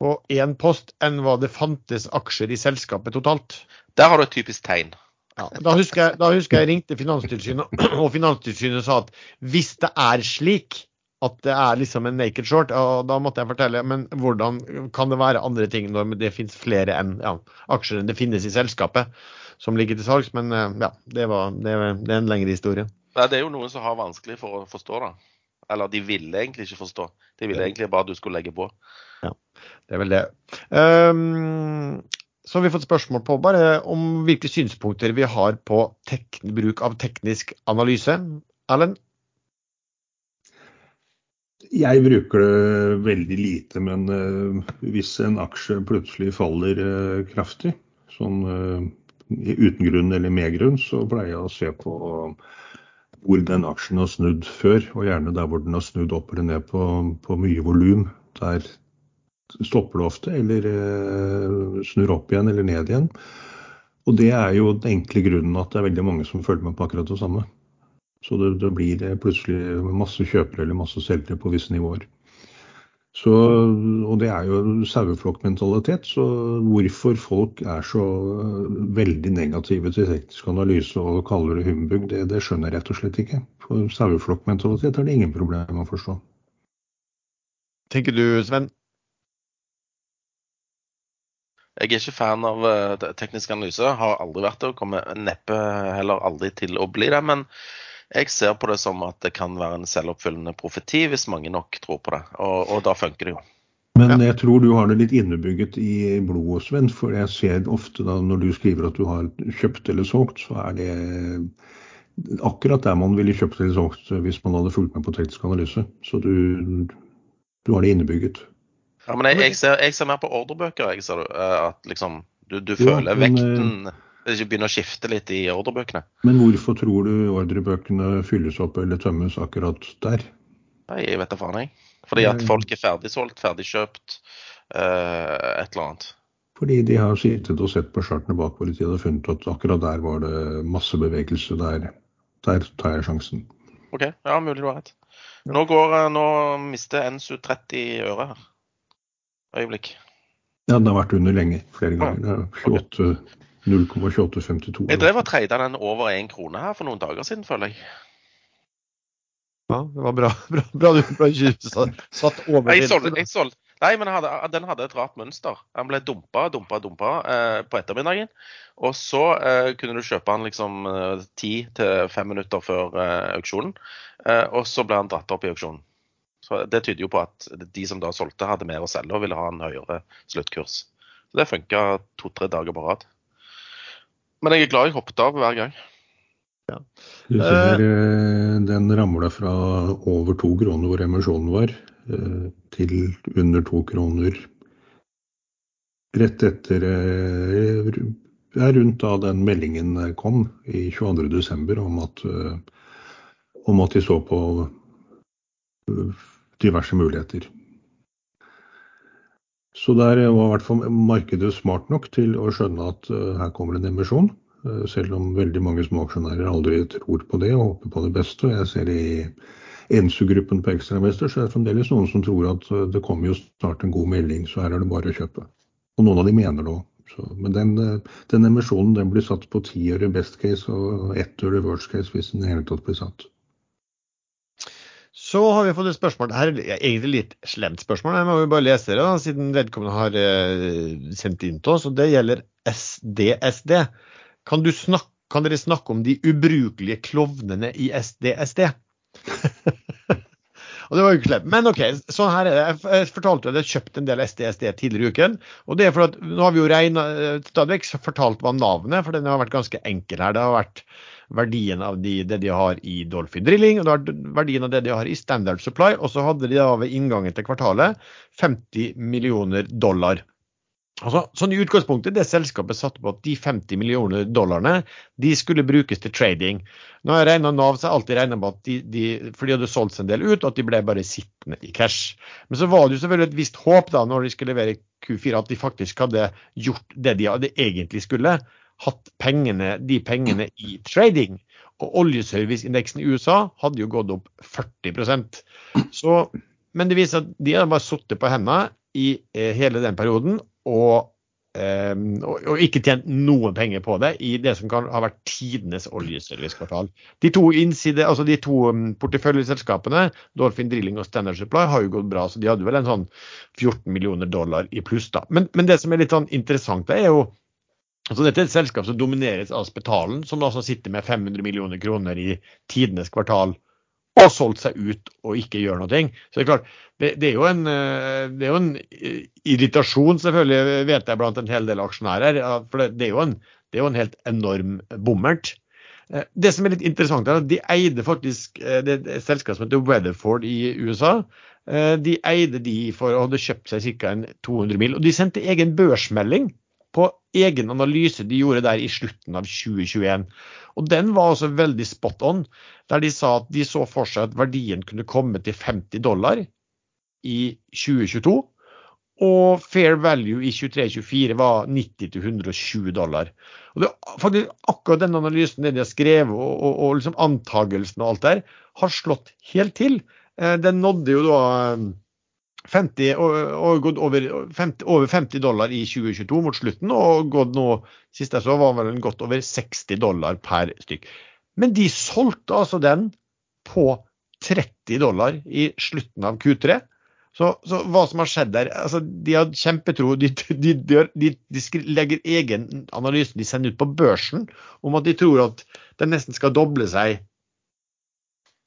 på én post enn hva det fantes aksjer i selskapet totalt. Der har du et typisk tegn. Ja, da, husker jeg, da husker jeg ringte Finanstilsynet, og Finanstilsynet sa at hvis det er slik at det er liksom en naked short, og da måtte jeg fortelle men hvordan kan det være andre ting når det finnes flere enn ja, aksjer enn det finnes i selskapet som ligger til salgs. Men ja, det, var, det, det er en lengre historie. Nei, det er jo noen som har vanskelig for å forstå det. Eller de ville egentlig ikke forstå. De ville egentlig bare at du skulle legge på. Ja, det er vel det. Um, så har vi fått spørsmål på bare om hvilke synspunkter vi har på bruk av teknisk analyse. Erlend? Jeg bruker det veldig lite, men uh, hvis en aksje plutselig faller uh, kraftig, sånn uh, uten grunn eller med grunn, så pleier jeg å se på hvor den aksjen har snudd før, og gjerne der hvor den har snudd opp eller ned på, på mye volum. Der stopper det ofte, eller eh, snur opp igjen eller ned igjen. Og det er jo den enkle grunnen at det er veldig mange som følger med på akkurat det samme. Så det, det blir plutselig masse kjøpere eller masse selgere på visse nivåer. Så, og det er jo saueflokkmentalitet. Så hvorfor folk er så veldig negative til teknisk analyse og kaller det humbug, det, det skjønner jeg rett og slett ikke. For saueflokkmentalitet er det ingen problem med å forstå. Tenker du, Sven? Jeg er ikke fan av teknisk analyse. Har aldri vært det og kommer neppe heller aldri til å bli det. Men jeg ser på det som at det kan være en selvoppfyllende profeti hvis mange nok tror på det. Og, og da funker det jo. Men jeg tror du har det litt innebygget i blodet, Sven. For jeg ser ofte da når du skriver at du har kjøpt eller solgt, så er det akkurat der man ville kjøpt eller solgt hvis man hadde fulgt med på teknisk analyse. Så du, du har det innebygget. Ja, men jeg, jeg, ser, jeg ser, mer på ordrebøker. Jeg ser at liksom, du, du føler ja, men, vekten det begynner å skifte litt i ordrebøkene. Men hvorfor tror du ordrebøkene fylles opp eller tømmes akkurat der? Nei, jeg vet da faen, jeg. Fordi at folk er ferdigsolgt, ferdigkjøpt, uh, et eller annet. Fordi de har sittet og sett på chartene bakover i tid og funnet at akkurat der var det masse bevegelse. Der, der tar jeg sjansen. OK, ja, mulig du har rett. Nå, går, nå mister NSU 30 øre her. Øyeblikk. Ja, den har vært under lenge. Flere ganger. 28 0,2852. Jeg drev og treida den over én krone her for noen dager siden, føler jeg. Ja, det var bra, bra, bra du bra satt over jeg solgte, jeg solgte. Nei, men hadde, den hadde et rart mønster. Den ble dumpa, dumpa, dumpa eh, på ettermiddagen. Og så eh, kunne du kjøpe den liksom ti til fem minutter før eh, auksjonen. Eh, og så ble den dratt opp i auksjonen. Så Det tyder jo på at de som da solgte, hadde mer å selge og ville ha en høyere sluttkurs. Så Det funka to-tre dager på rad. Men jeg er glad jeg hoppet av hver gang. Ja. Du ser uh, den ramla fra over to kroner hvor emisjonen var, uh, til under to kroner rett etter uh, er rundt da den meldingen kom i 22.12. om at om at de så på diverse muligheter. Så der var i hvert fall markedet smart nok til å skjønne at her kommer en emisjon. Eh, selv om veldig mange småaksjonærer aldri tror på det og håper på det beste. Jeg ser i Ensu-gruppen på Ekstramester så er det fremdeles noen som tror at eh, det kommer jo snart en god melding, så her er det bare å kjøpe. Og noen av de mener det òg. Men den, eh, den, emisjonen den blir satt på ti øre best case og ett øre worst case hvis den i hele tatt blir satt. Så har vi fått et spørsmål. Her er egentlig litt slemt spørsmål. Jeg må jo bare lese det, da, siden vedkommende har sendt inn til oss. og Det gjelder SDSD. Kan, snakke, kan, dere snakke om de ubrukelige klovnene i SDSD? og det var jo ikke slemt. Men OK, sånn her er det. Jeg fortalte at jeg kjøpte en del SDSD tidligere i uken. Og det er for at nå har vi jo regna eh, stadig fortalt hva navnet, for den har vært ganske enkel her. Det har vært verdien av de, det de har i Dolphin Drilling, og det verdien av det de har i Standard Supply. Og så hadde de da ved inngangen til kvartalet 50 millioner dollar. Altså, sånn I utgangspunktet det selskapet satte på at de 50 millioner dollarene de skulle brukes til trading. Nå har jeg Nav har alltid regna med at de, de, for de hadde solgt seg en del ut, at de ble bare sittende i cash. Men så var det jo selvfølgelig et visst håp da når de skulle levere Q4 at de faktisk hadde gjort det de hadde egentlig skulle. Hatt pengene, de pengene i trading. Og oljeserviceindeksen i USA hadde jo gått opp 40% så, Men det viser at de hadde bare sittet på hendene i eh, hele den perioden og, um, og, og, ikke tjent noen penger på det i det som kan ha vært tidenes oljeservicekvartal. De to, innside, altså de to um, porteføljeselskapene, Dolphin Drilling og Standard Supply, har jo gått bra. så De hadde vel en sånn 14 millioner dollar i pluss. da. Men, men det som er litt sånn interessant, det er jo Altså dette er et selskap som domineres av Spetalen, som altså sitter med 500 millioner kroner i tidenes kvartal og solgt seg ut og ikke gjør noe. Så det er klart, det, det, er en, eh, det, er jo en, eh, irritasjon, selvfølgelig, vet jeg, blant en hel del aksjonærer. For det, er, en, det, er jo en, helt enorm bommert. Eh, det som er litt interessant, er at de eide faktisk det er et selskap som heter Weatherford i USA. De eide de for å hadde kjøpt seg ca. 200 mil. Og de sendte egen børsmelding på egen analyse de gjorde der i slutten av 2021. Og Den var også veldig spot on, der de sa at de så for seg at verdien kunne komme til 50 dollar i 2022. Og fair value i 23-24 var 90-120 dollar. Og det faktisk Akkurat den analysen det de har skrevet, og, og, og liksom antagelsen og alt der, har slått helt til. Eh, den nådde jo da 50, og, gått over 50, over 50, dollar i 2022 mot slutten, og gått nå, sist jeg så, var vel godt over 60 dollar per stykk. Men de solgte altså den på 30 dollar i slutten av Q3. Så, så hva som har skjedd der altså De har kjempetro. De, de, de, de, legger egen analyse de sender ut på børsen om at de tror at den nesten skal doble seg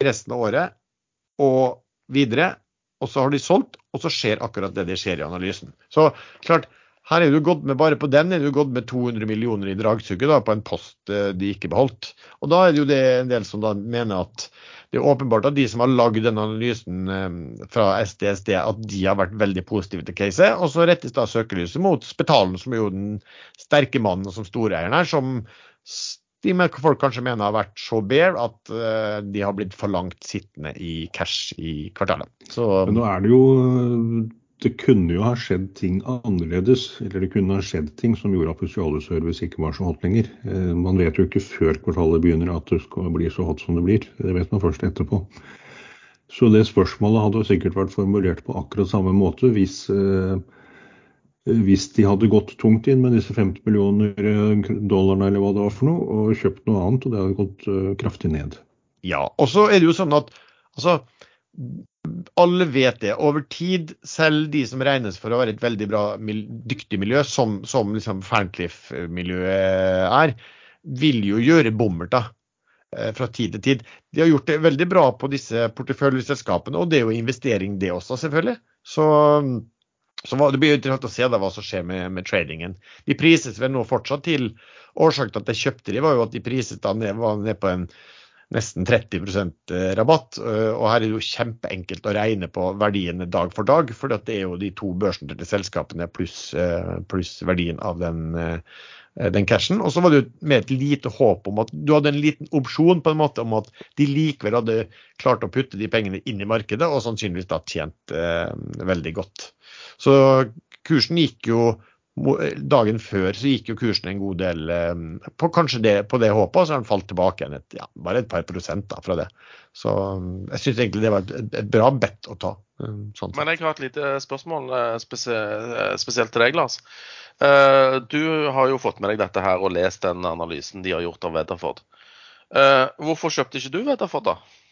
resten av året og videre og så har de solgt, og så skjer akkurat det det skjer i analysen. Så klart, her er du gått med bare på den er du gått med 200 millioner i dragsuget da, på en post eh, de ikke beholdt. Og da er det jo det en del som da mener at det er åpenbart at de som har lagd denne analysen eh, fra SDSD, at de har vært veldig positive til caset. Og så rettes da søkelyset mot Spetalen, som er jo den sterke mannen som storeieren her, som de folk kanskje mener har vært så bare at uh, de har blitt for langt sittende i cash i kvartalet. Så, Men nå er det jo Det kunne jo ha skjedd ting annerledes. Eller det kunne ha skjedd ting som gjorde at Spesialservice ikke var så hot lenger. Uh, man vet jo ikke før kvartalet begynner at det skal bli så hot som det blir. Det vet man først etterpå. Så det spørsmålet hadde sikkert vært formulert på akkurat samme måte hvis uh, hvis de hadde gått tungt inn med disse 50 millioner eh, dollarene eller hva det var for noe, og kjøpt noe annet, og det hadde gått uh, kraftig ned. Ja, og så er det jo sånn at altså, alle vet det. Over tid, selv de som regnes for å være et veldig bra, dyktig miljø, som, som liksom Ferncliff-miljøet er, vil jo gjøre bommerter eh, fra tid til tid. De har gjort det veldig bra på disse porteføljeselskapene, og det er jo investering det også, selvfølgelig. Så Så Det blir interessant å se da hva som skjer med, med tradingen. De prises vel nå fortsatt til Årsaken til at jeg kjøpte de var jo at de priset da ned, var ned på en nesten 30 eh, rabatt. Eh, og her er det jo kjempeenkelt å regne på verdiene dag for dag, for det er jo de to børsnoterte selskapene pluss plus verdien av den Eh, den cashen. Og så var det jo med et lite håp om at du hadde en liten opsjon på en måte om at de likevel hadde klart å putte de pengene inn i markedet, og sannsynligvis da tjent eh, veldig godt. Så kursen gikk jo Dagen før så gikk jo kursen en god del eh, på kanskje det, på det håpet, og så har den falt tilbake igjen et, ja, bare et par prosent da, fra det. Så jeg syns egentlig det var et, et bra bet å ta. Eh, sånn. Men jeg har et lite spørsmål spesielt til deg, Lars. Du har jo fått med deg dette her og lest den analysen de har gjort av Weatherford. Hvorfor kjøpte ikke du Weatherford, da?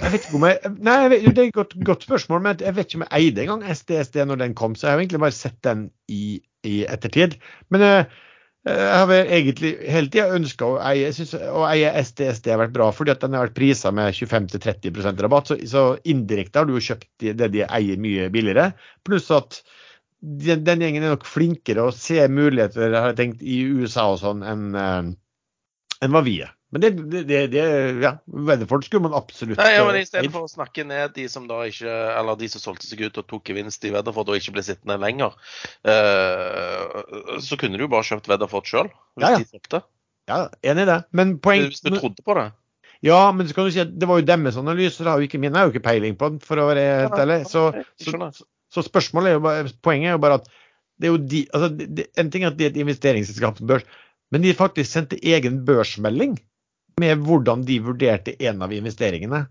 Jeg vet ikke om jeg, nei, Det er et godt, godt, spørsmål, men jeg vet ikke om jeg eide engang SDSD når den kom. Så jeg har egentlig bare sett den i, i ettertid. Men jeg, jeg har egentlig hele tida ønska å eie synes, å eie SDSD har vært bra, fordi at den har vært prisa med 25-30% rabatt. Så, så indirekte har du jo kjøpt det de eier mye billigere. Pluss at den, den, gjengen er nok flinkere å se muligheter har jeg tenkt, i USA og sånn enn en enn hva vi er. Men det, det, det ja, Weatherford skulle man absolutt Nei, ja, men Istedenfor å snakke ned de som da ikke, eller de som solgte seg ut og tok gevinst i Weatherford og ikke ble sittende lenger, uh, så kunne du jo bare kjøpt Weatherford sjøl, hvis ja, ja. de solgte. Ja, enig i det. Men poeng, hvis du trodde på det? Ja, men så kan du si at det var jo deres analyse, det har jo ikke min. Jeg har jo ikke peiling på den, for å være helt ærlig. Så, så, så spørsmålet er jo bare, poenget er jo bare at det er jo de, altså det, En ting er at det er et investeringsselskap på børs, men de faktisk sendte egen børsmelding med hvordan de vurderte en av investeringene.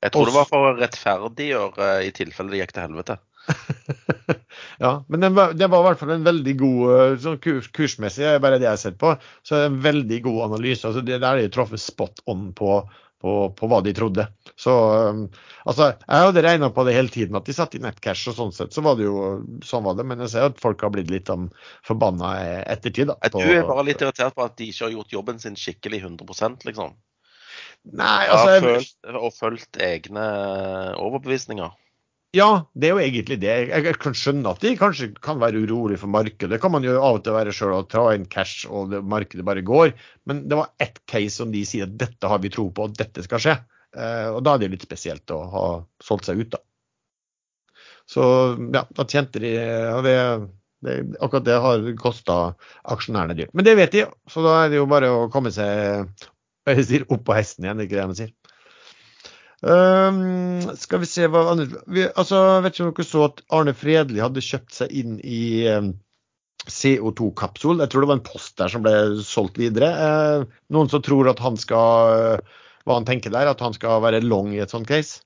Jeg tror det var for å rettferdiggjøre i tilfelle det gikk til helvete. ja, men det var, det var, i hvert fall en veldig god eh, sånn kurs, kursmessig, bare det jeg har sett på. Så en veldig god analyse. altså det Der er jo truffet spot on på på, på, hva de trodde. Så um, altså, Jeg hadde regna på det hele tiden, at de satt i nettcash, og sånn sett så var det jo sånn var det. Men jeg ser at folk har blitt litt um, forbanna ettertid. Da, på, du er bare litt irritert på at de ikke har gjort jobben sin skikkelig 100 liksom? Nei, altså... Jeg, følt, og fulgt egne overbevisninger? Ja, det er jo egentlig det. Jeg kan skjønne at de kanskje kan være urolig for markedet. Det kan man jo av og til være sjøl og ta inn cash og det, markedet bare går. Men det var ett case som de sier at dette har vi tro på, og dette skal skje. Eh, og da er det litt spesielt å ha solgt seg ut, da. Så ja, da tjente de det, det, Akkurat det har kosta aksjonærene dyrt. Men det vet de, så da er det jo bare å komme seg opp på hesten igjen, ikke det man sier. Um, skal vi se hva andre vi, altså, Vet ikke om dere så at Arne Fredli hadde kjøpt seg inn i um, CO2-kapsul. Jeg tror det var en post der som ble solgt videre. Uh, noen som tror at han skal uh, Hva han tenker der? At han skal være long i et sånt case?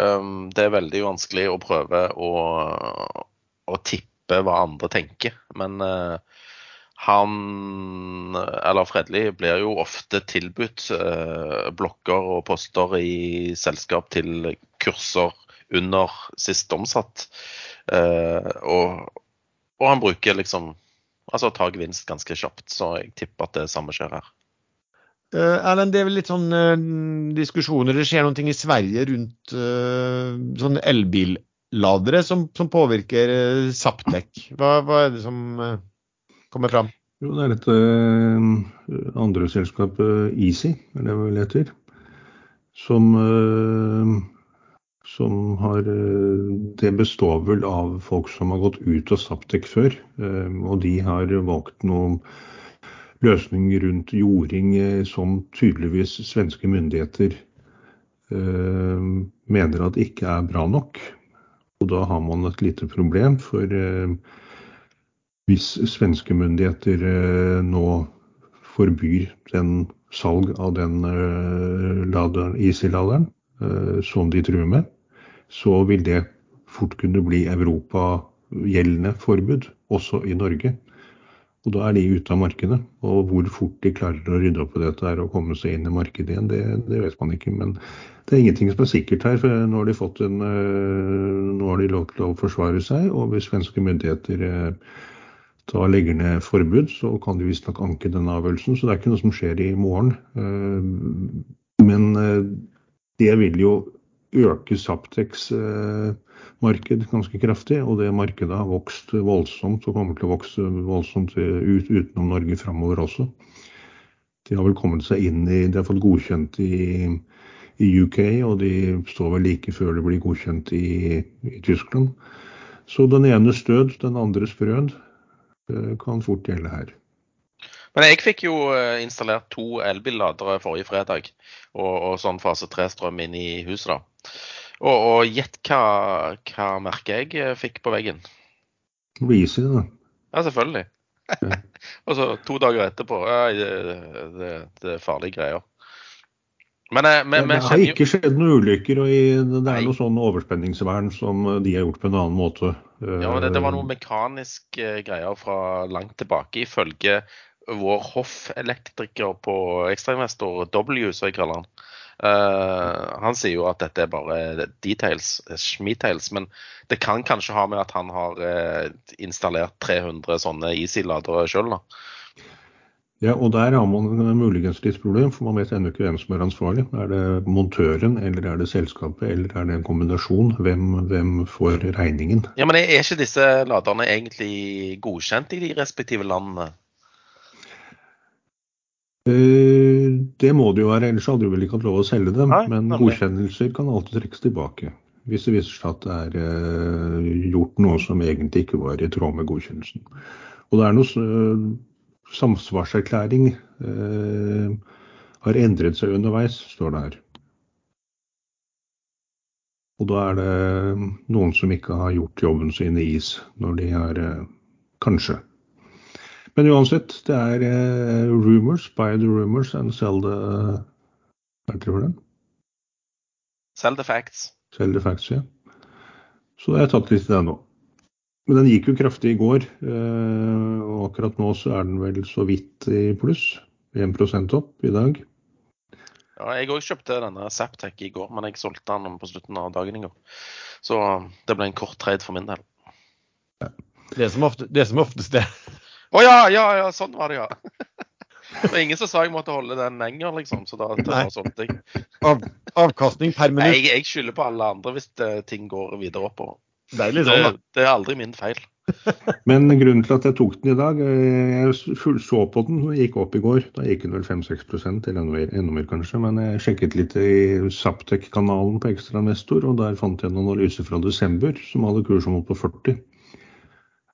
Um, det er veldig vanskelig å prøve å, å tippe hva andre tenker. Men uh, han, eller Fredli, blir jo ofte tilbudt eh, blokker og poster i selskap til kurser under sist omsatt. Eh, og, og, han bruker liksom Altså tar gevinst ganske kjapt, så jeg tipper at det samme skjer her. Uh, Erlend, det er vel litt sånn uh, diskusjoner. Det skjer noen ting i Sverige rundt uh, sånne elbilladere som, som påvirker uh, Saptek. Hva, hva, er det som kommer fram? Jo, det er dette eh, andre selskapet Easy, er det heter, som, eh, som har eh, Det består vel av folk som har gått ut av Saptek før. Og de har valgt noen løsninger rundt jording som tydeligvis svenske myndigheter mener at ikke er bra nok. Og da har man et lite problem, for hvis svenske myndigheter eh, nå forbyr den salg av den eh, ISIL-laderen eh, som de truer med, så vil det fort kunne bli europagjeldende forbud, også i Norge. Og da er de ute av markedet. Og hvor fort de klarer å rydde opp i dette her og komme seg inn i markedet igjen, det, det, vet man ikke. Men det er ingenting som er sikkert her. for Nå har de, fått en, nå har de lov til å forsvare seg. Og hvis svenske myndigheter da legger ned forbud, så kan de visstnok anke denne avgjørelsen. Så det er ikke noe som skjer i morgen. Eh, men eh, det vil jo øke Saptex eh, marked ganske kraftig, og det markedet har vokst voldsomt og kommer til å vokse voldsomt ut, utenom Norge framover også. De har vel kommet seg inn i De har fått godkjent i, i UK, og de står vel like før det blir godkjent i, i Tyskland. Så den ene stød, den andre eh, kan fort gjelde her. Men jeg fikk jo eh, installert to elbilladere forrige fredag, og, og sånn fase 3-strøm inn i huset. da. Og, og gjett hva, hva merket jeg eh, fikk på veggen? Breezy, da. Ja, selvfølgelig. Ja. og så to dager etterpå ja, det, det, det er farlige greier. Men, eh, men, men det har ikke skjedd noen ulykker, og det Nei. er noe sånn overspenningsvern som de har gjort på en annen måte. Ja, men det, det var Eh, noen mekaniske greier fra langt tilbake, ifølge vår hoffelektriker på ekstrainvestor W, som jeg kaller han. Uh, han sier jo at dette er bare details, schmetails, men det kan kanskje ha med at han har eh, installert 300 sånne Easy-ladere sjøl, da. Ja, og der har man muligens litt problem, for man vet ennå ikke hvem som er ansvarlig. Er det montøren, eller er det selskapet, eller er det en kombinasjon? Hvem, hvem får regningen? Ja, men er ikke disse laderne egentlig godkjent i de respektive landene? Eh, Det må det jo være, ellers hadde du vel ikke hatt lov å selge dem. Nei, Men godkjennelser kan alltid trekkes tilbake. Hvis det viser seg at det er eh, gjort noe som egentlig ikke var i tråd med godkjennelsen. Og det er noe samsvarserklæring eh, har endret seg underveis, står det her. Og da er det noen som ikke har gjort jobben sin i is, når de har eh, Kanskje. Men uansett, det er eh, rumors, buy the rumors and sell the Hva heter det? Sell the facts. Sell the facts, ja. Så jeg har tatt litt i den nå. Men den gikk jo kraftig i går, eh, og akkurat nå så er den vel så vidt i pluss. 1 opp i dag. Ja, jeg òg kjøpte denne Zaptec i går, men jeg solgte den på slutten av dagen i går. Så det ble en kort trade for min del. Det som, ofte, det som oftest det. Å ja, ja, ja, sånn var det, ja. Det var ingen som sa jeg måtte holde den lenger, liksom, så da, da solgte jeg. Av, avkastning per Nei, jeg, jeg skylder på alle andre hvis det, ting går videre oppover. Det er litt sånn, da. det er aldri min feil. Men grunnen til at jeg tok den i dag eh, Jeg full- så på den, og gikk opp i går. Da gikk den vel 5-6 eller enda mer, enda mer kanskje. Men jeg sjekket litt i Saptek-kanalen på Ekstrainvestor, og der fant jeg en analyse fra desember som hadde kursen opp på 40.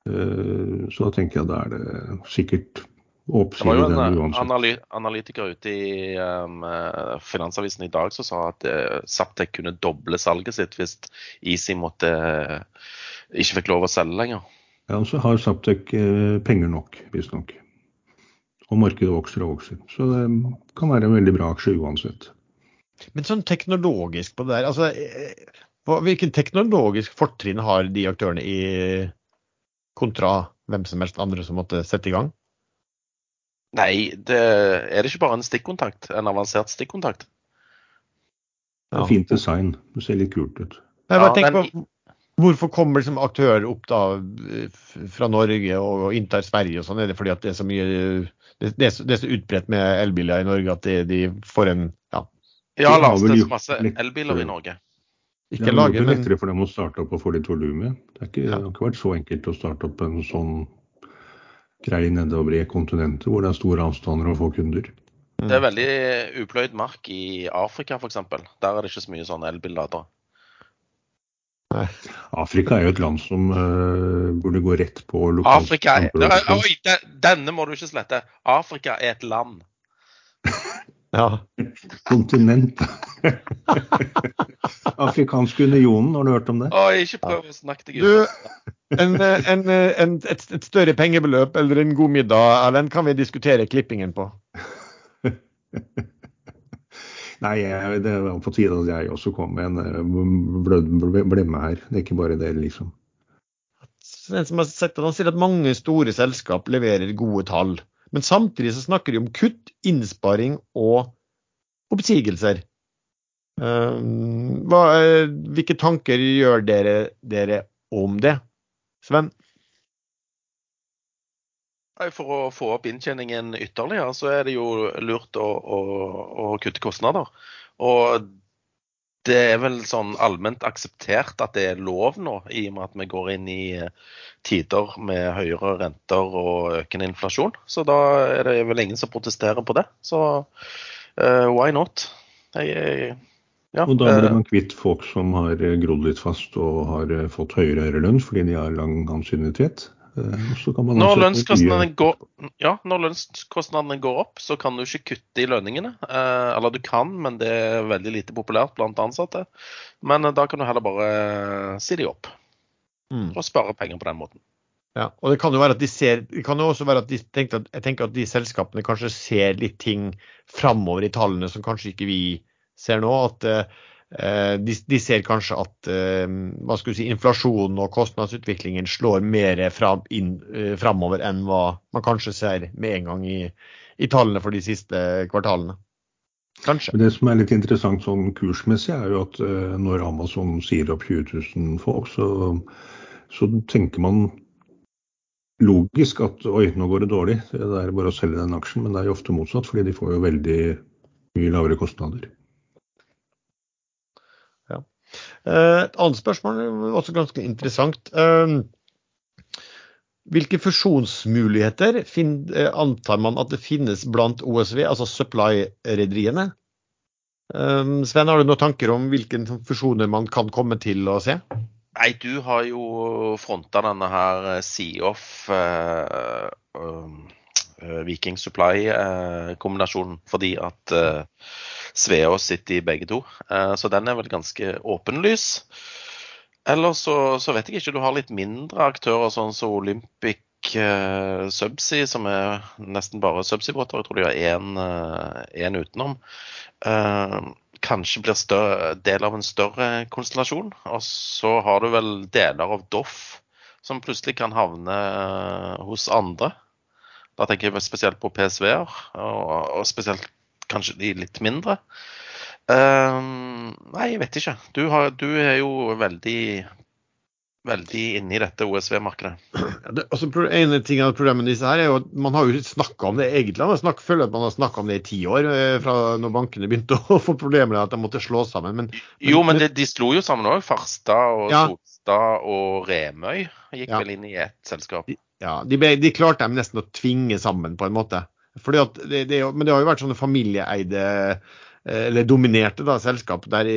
Eh, Så da tenker jeg da er det sikkert Det var jo en eh, analy analytiker ute i um, eh, Finansavisen i dag som sa at uh, Saptek kunne doble salget sitt hvis Easy måtte uh, ikke fikk lov å selge lenger. Ja, og så har Saptek uh, penger nok, visstnok. Og markedet vokser og vokser. Så det kan være en veldig bra aksje uansett. Men sånn teknologisk på det der, altså eh, Hvilken teknologisk fortrinn har de aktørene i kontra hvem som helst andre som måtte sette i gang? Nei, det, er det ikke bare en stikkontakt? En avansert stikkontakt? Det er fint design. Det ser litt kult ut. Nei, bare Ja, men- på Hvorfor kommer liksom aktører opp da eh, fra Norge og og inntar Sverige og sånn? Er det fordi at det er så mye det, det, er så, så utbredt med elbiler i Norge at de, de får en ja, Ja, la oss det er så masse elbiler i Norge. ikke det er lage, Det er lettere for dem å starte opp og få litt volum i. Det, er det har ikke vært så enkelt å starte opp en sånn greie nedover i kontinentet hvor det er store avstander og få kunder. Det er veldig upløyd mark i Afrika f.eks. Der er det ikke så mye sånn elbilladere. Afrika er jo et land som uh, burde gå rett på lokalt Afrika er. Oi, de- denne må du ikke slette. Afrika er et land. ja. Kontinent. Afrikanske unionen, har du hørt om det? Å, ikke prøv å snakke deg Du, ut. en, en, en, et, et større pengebeløp eller en god middag, Erlend, kan vi diskutere klippingen på. Nei, jeg, det var på tide at jeg også kom med en eh, blemme her. Det er ikke bare det, liksom. Den som har sett det, han sier at mange store selskap leverer gode tall. Men samtidig så snakker de om kutt, innsparing og oppsigelser. Um, hva, eh, hvilke tanker gjør dere, dere om det, Sven? For å få opp inntjeningen ytterligere, så er det jo lurt å, å, å kutte kostnader. Og det er vel sånn allment akseptert at det er lov nå, i og med at vi går inn i eh, tider med høyere renter og økende inflasjon. Så da er det vel ingen som protesterer på det. Så uh, why not? Jeg, ja, og da blir man kvitt folk som har grodd litt fast og har fått høyere lønn fordi de har lang ansiennitet. Eh, når lønnskostnadene, går, ja, når lønnskostnadene går opp, så kan du ikke kutte i lønningene. Eh, eller du kan, men det er veldig lite populært blant ansatte. Men eh, da kan du heller bare si de opp. Mm. Og spare penger på den måten. Ja, og det kan jo være at de ser, det kan jo også være at de tenker at, jeg tenker at de selskapene kanskje ser litt ting framover i tallene som kanskje ikke vi ser nå. At Eh, de, de, ser kanskje at eh, hva skal si, inflasjonen og kostnadsutviklingen slår mer fram, inn, eh, framover enn hva man kanskje ser med en gang i, i tallene for de siste kvartalene. Kanskje. Det som er litt interessant sånn kursmessig, er jo at når Amazon sier opp 20 000 folk, så, så tenker man logisk at oi, nå går det dårlig, det er bare å selge den aksjen. Men det er jo ofte motsatt, fordi de får jo veldig mye lavere kostnader. Eh, et annet spørsmål, også ganske interessant. Eh, hvilke fusjonsmuligheter eh, antar man at det finnes blant OSV, altså supply-rederiene? Sven, har du noen tanker om hvilke fusjoner man kan komme til å se? Nei, du har jo fronta denne her Sea-Off uh, Viking Supply-kombinasjonen fordi at uh, Sveås sitter i begge to. Eh, så den er vel ganske åpenlys. Eller så, så, vet jeg ikke, du har litt mindre aktører, sånn som Olympic uh, Subsea, som er nesten bare subsea-båter. Jeg tror de har én uh, utenom. Kanskje blir større, del av en større konstellasjon. Og så har du vel deler av Doff som plutselig kan havne hos andre. Da tenker jeg spesielt på PSV-er, og, og spesielt kanskje de litt mindre. Uh, nei, jeg vet ikke. Du, har, du, er jo veldig veldig inne i dette OSV-markedet. Ja, det, altså, en ting av problemene disse her er jo at man har jo snakka om det egentlig. Man snakket, føler at man har snakka om det i ti år, eh, fra når bankene begynte å få problemer med at de måtte slå sammen. Men, men, jo, men det, de slo jo sammen òg. Farstad og ja. Solstad og Remøy gikk ja. vel inn i ett selskap. Ja, de, ble, de klarte dem nesten å tvinge sammen, på en måte. Fordi at det, det, men det har jo vært sånne familieeide eh, eller dominerte da, selskap der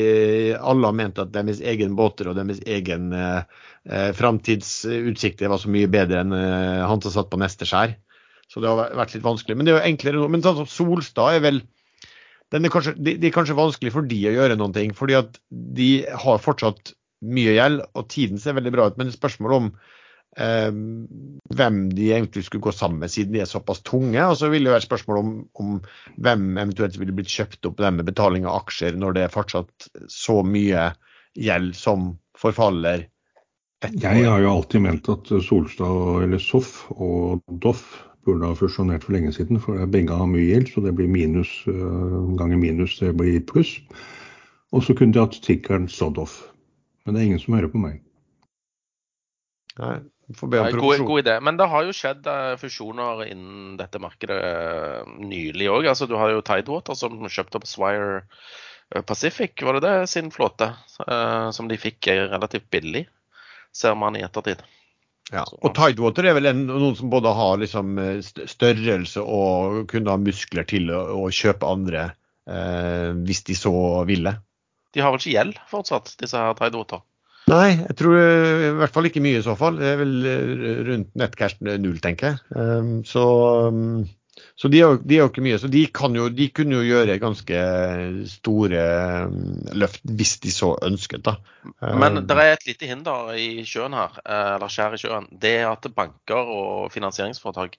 alle har ment at deres egen båter og deres egen eh, eh framtidsutsikter var så mye bedre enn eh, han som satt på neste skjær. Så det har vært litt vanskelig. Men det er jo enklere nå. Men sånn som Solstad er vel den er kanskje, det, er kanskje vanskelig for de å gjøre noen ting, fordi at de har fortsatt mye gjeld, og tiden ser veldig bra ut. Men spørsmålet om eh, hvem de egentlig skulle gå sammen med, siden de er såpass tunge. Og så vil det være spørsmål om, om hvem eventuelt ville blitt kjøpt opp med betaling av aksjer, når det er fortsatt så mye gjeld som forfaller. Jeg har jo alltid ment at Solstad eller SOF og Doff burde ha fusjonert for lenge siden. For begge har mye gjeld, så det blir minus uh, ganger minus, det blir pluss. Og så kunne de hatt tikkeren Sodoff. Men det er ingen som hører på meg. Nei, god, god, idé. Men det har jo skjedd uh, fusjoner innen dette markedet uh, nylig òg. Altså, du har jo Tidewater som kjøpte opp Swire uh, Pacific, var det det, sin flåte? som de fikk relativt billig, ser man i ettertid. Ja, og Tidewater er vel en, noen som både har liksom, størrelse og kunne ha muskler til å, å kjøpe andre hvis de så ville. De har vel ikke gjeld fortsatt, disse her Tidewater? Nei, jeg tror i hvert fall ikke mye i så fall. Det er vel eh, rundt nettcash null, tenker jeg. Um, så, um, så de, er, er, jo ikke mye. Så de, jo, de, kunne jo gjøre ganske store um, løft hvis de så ønsket, da. Men det er et lite hinder i sjøen her, eh, eller skjær i sjøen. Det er at banker og finansieringsforetak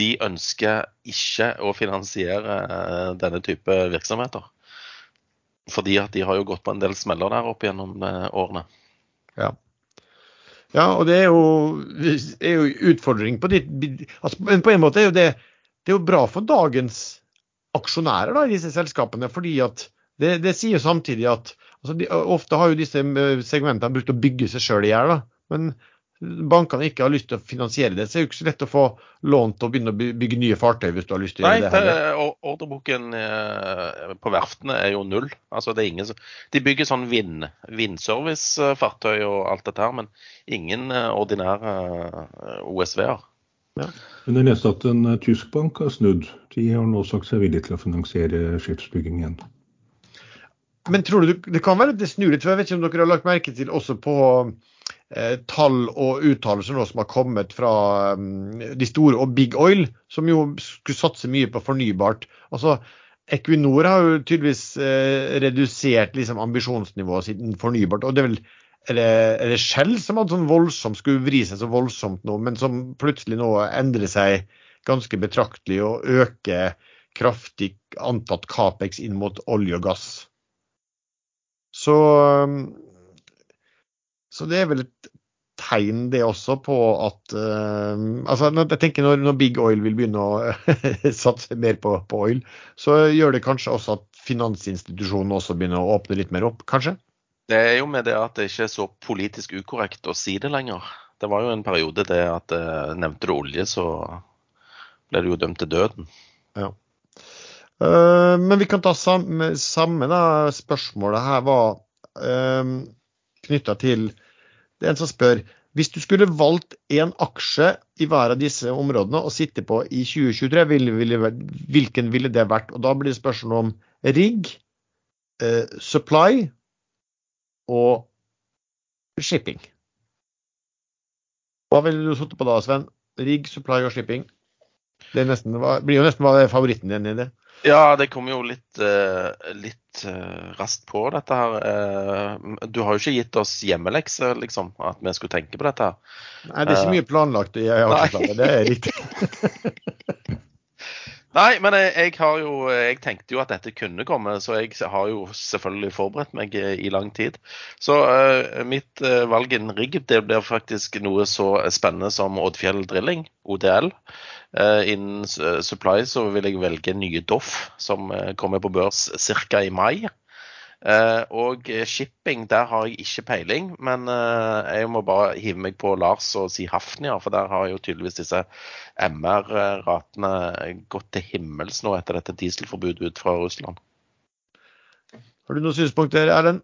de ønsker ikke å finansiere eh, denne type virksomheter. Fordi at de har jo gått på en del smeller der opp gjennom årene. Ja. ja, og det er jo, er jo utfordring på ditt altså, Men på en måte er jo det, det er jo bra for dagens aksjonærer da, i disse selskapene. fordi at det, det sier samtidig at altså, de, ofte har jo disse eh, segmentene brukt å bygge seg sjøl i hjel. Men bankene ikke har lyst til å finansiere det, så er det jo ikke så lett å få lån til å begynne å bygge nye fartøy hvis du har lyst til å Nei, gjøre det. det, heller. ordreboken eh, på verftene er jo null. Altså, det er ingen de bygger sånn vind, vindservicefartøy og alt dette her, men ingen eh, ordinære eh, OSV-er. Men jeg leste at en tysk bank har snudd. De har nå sagt seg villige til å finansiere skipsbygging igjen. Men tror du det kan være at det snur litt? For jeg vet ikke om dere har lagt merke til også på tall og uttalelser nå som har kommet fra mm, de store og Big Oil, som jo skulle satse mye på fornybart. Altså, Equinor har jo tydeligvis eh, redusert liksom, ambisjonsnivået sitt fornybart. og det er vel er det, Shell som hadde sånn voldsomt, skulle vri seg så voldsomt nå, men som plutselig nå endrer seg ganske betraktelig og øker kraftig antatt Capex inn mot olje og gass. Så, um, så det er vel et tegn det også på at uh, altså jeg tenker når, når Big Oil vil begynne å satse mer på, på oil, så gjør det kanskje også at finansinstitusjonene også begynner å åpne litt mer opp, kanskje? Det er jo med det at det ikke er så politisk ukorrekt å si det lenger. Det var jo en periode det at uh, nevnte du olje, så ble du jo dømt til døden. Ja. Uh, men vi kan ta samme, samme da, spørsmålet her var uh, knytta til Det er en som spør hvis du skulle valgt en aksje i hver av disse områdene å sitte på i 2023, ville, ville, hvilken ville det vært? Og Da blir det spørsmål om rigg, eh, supply og shipping. Hva ville du sittet på da, Sven? Rigg, supply og shipping? Det nesten, det blir jo nesten favoritten din i det. Ja, det kom jo litt, eh, litt eh, raskt på dette her. Eh, du har jo ikke gitt oss hjemmelekse, liksom, at vi skulle tenke på dette. her. Nei, det er ikke mye planlagt i aksjeplanet, det er riktig. Nei, men jeg, jeg har jo Jeg tenkte jo at dette kunne komme, så jeg har jo selvfølgelig forberedt meg eh, i lang tid. Så uh, mitt uh, valg innen rigg det blir faktisk noe så spennende som Oddfjell Drilling, ODL. Uh, innen supply så vil jeg velge nye Doff, som kommer på børs ca. i mai. Eh, og eh, shipping, der har jeg ikke peiling, men eh, jeg må bare hive meg på Lars og si Hafnia, for der har jo tydeligvis disse MR-ratene gått til himmels nå etter dette dieselforbudet ut fra Russland. Har du noen synspunkter, Erlend?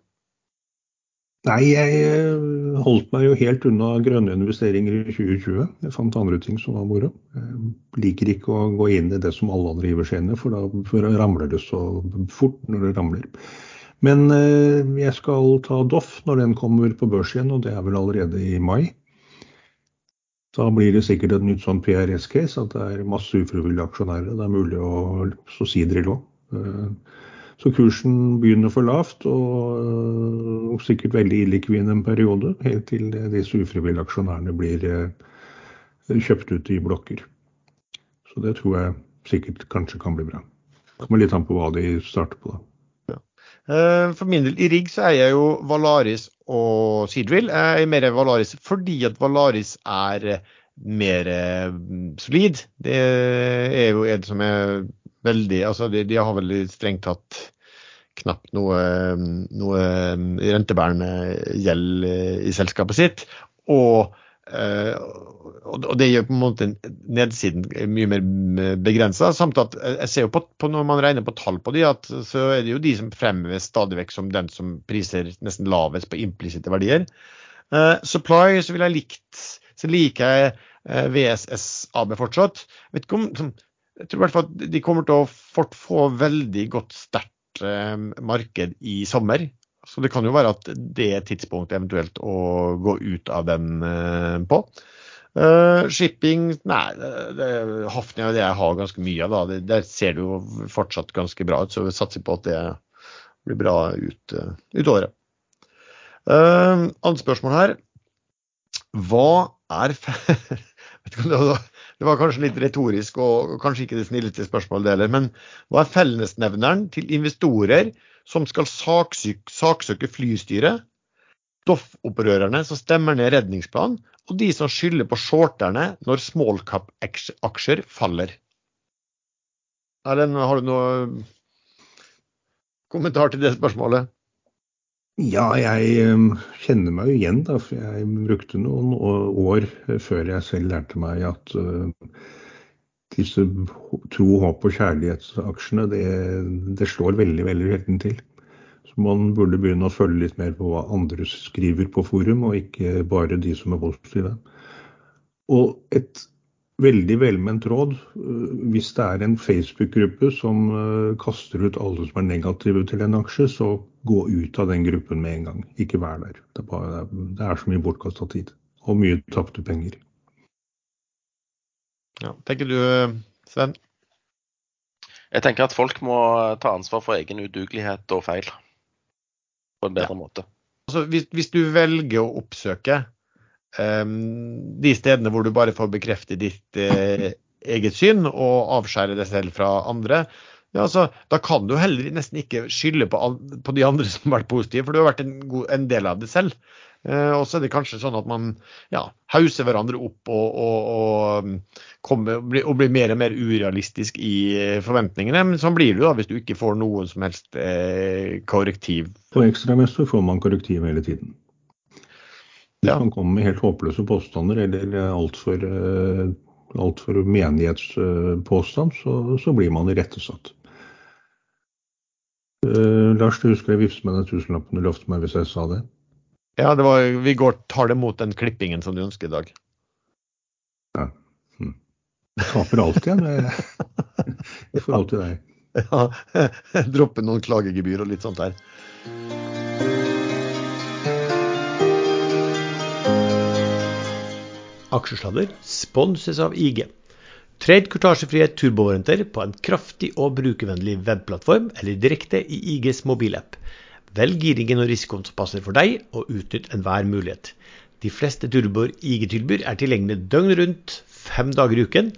Nei, jeg holdt meg jo helt unna grønne investeringer i 2020. Jeg fant andre ting som var moro. Jeg liker ikke å gå inn i det som alle andre giver seg inn i, for da for da ramler det så fort når det ramler. Men eh, jeg skal ta Doff når den kommer på børs igjen, og det er vel allerede i mai. Da blir det sikkert et nytt sånn PRS-case, at det er masse ufrivillige aksjonærer. Det er mulig å så si dere lå. Så kursen begynner for lavt, og øh, sikkert veldig illikvid en periode, helt til disse ufrivillige aksjonærene blir øh, kjøpt ut i blokker. Så det tror jeg sikkert kanskje kan bli bra. Kommer litt an på hva de starter på, da. Eh, For min del, i rigg så er jeg jo Valaris og Seedrill. Jeg er mer Valaris fordi at Valaris er mer eh, solid. Det er jo en som er veldig Altså, de, har vel strengt tatt knapt noe, noe rentebærende gjeld eh, i selskapet sitt. Og, eh, og og det gjør på en måte nedsiden mye mer begrensa. Samt at jeg ser jo på, på når man regner på tall på de, at så er det jo de som fremheves stadig vekk som den som priser nesten lavest på implisitte verdier. Uh, supply så vil jeg likt Så liker jeg uh, VSS AB fortsatt. Ikke om, jeg tror i hvert fall at de kommer til å fort få veldig godt sterkt uh, marked i sommer. Så det kan jo være at det er tidspunktet eventuelt å gå ut av den eh, på. Uh, shipping Nei, det, Hafnia det jeg har ganske mye av. da. Det, Der ser det jo fortsatt ganske bra ut, så vi satser på at det blir bra ut, uh, ut året. Uh, Annet spørsmål her. Hva er Vet ikke om det, var, det var kanskje litt retorisk og kanskje ikke det snilleste spørsmålet det heller, men hva er fellesnevneren til investorer som skal saksøke, saksøke flystyret, Doff-opprørerne som stemmer ned redningsplanen, og de som skylder på shorterne når small cap-aksjer faller? Erlend, har du noe kommentar til det spørsmålet? Ja, jeg um, kjenner meg jo igjen, da. For jeg brukte noen år før jeg selv lærte meg at uh, disse tro, håp og kjærlighetsaksjene, det, det slår veldig, veldig sjelden til. Så man burde begynne å følge litt mer på hva andre skriver på forum, og ikke bare de som er positive. Og et veldig velment råd. Eh, hvis det er en Facebook-gruppe som eh, kaster ut alle som er negative til en aksje, så gå ut av den gruppen med en gang. Ikke vær der. Det er, bare, det er så mye bortkasta tid. Og mye tapte penger. Ja, tenker du, Sven? Jeg tenker at folk må ta ansvar for egen udugelighet og feil på en bedre ja. måte. Altså, hvis, hvis, du velger å oppsøke um, de stedene hvor du bare får bekreftet ditt uh, eget syn og avskjære deg selv fra andre, ja, altså, da kan du heller nesten ikke skylde på, på, de andre som har vært positive, for du har vært en, god, en del av det selv. Eh, og så er det kanskje sånn at man ja, hauser hverandre opp og, og, og, kommer, og, blir mer og mer urealistisk i eh, forventningene. Men sånn blir det da hvis du ikke får noen som helst eh, korrektiv. På ekstramester får man korrektiv hele tiden. Hvis ja. man kommer med helt håpløse påstander eller altfor alt for menighetspåstand, så, så blir man irettesatt. Uh, Lars, du husker jeg vifte med den tusenlappen du lovte meg hvis jeg sa det? Ja, det var, vi går, tar det mot den klippingen som du ønsker i dag. Ja. Hm. Jeg taper alltid, jeg. I forhold til deg. Ja, droppe noen klagegebyr og litt sånt der. Aksjesladder sponses av IG. Trade kurtasjefrie turbovarianter på en kraftig og brukervennlig webplattform eller direkte i IGs mobilapp. Velg giringen og risikoen som passer for deg, og utnytt enhver mulighet. De fleste turboer IG tilbyr er tilgjengelig døgnet rundt, fem dager i uken,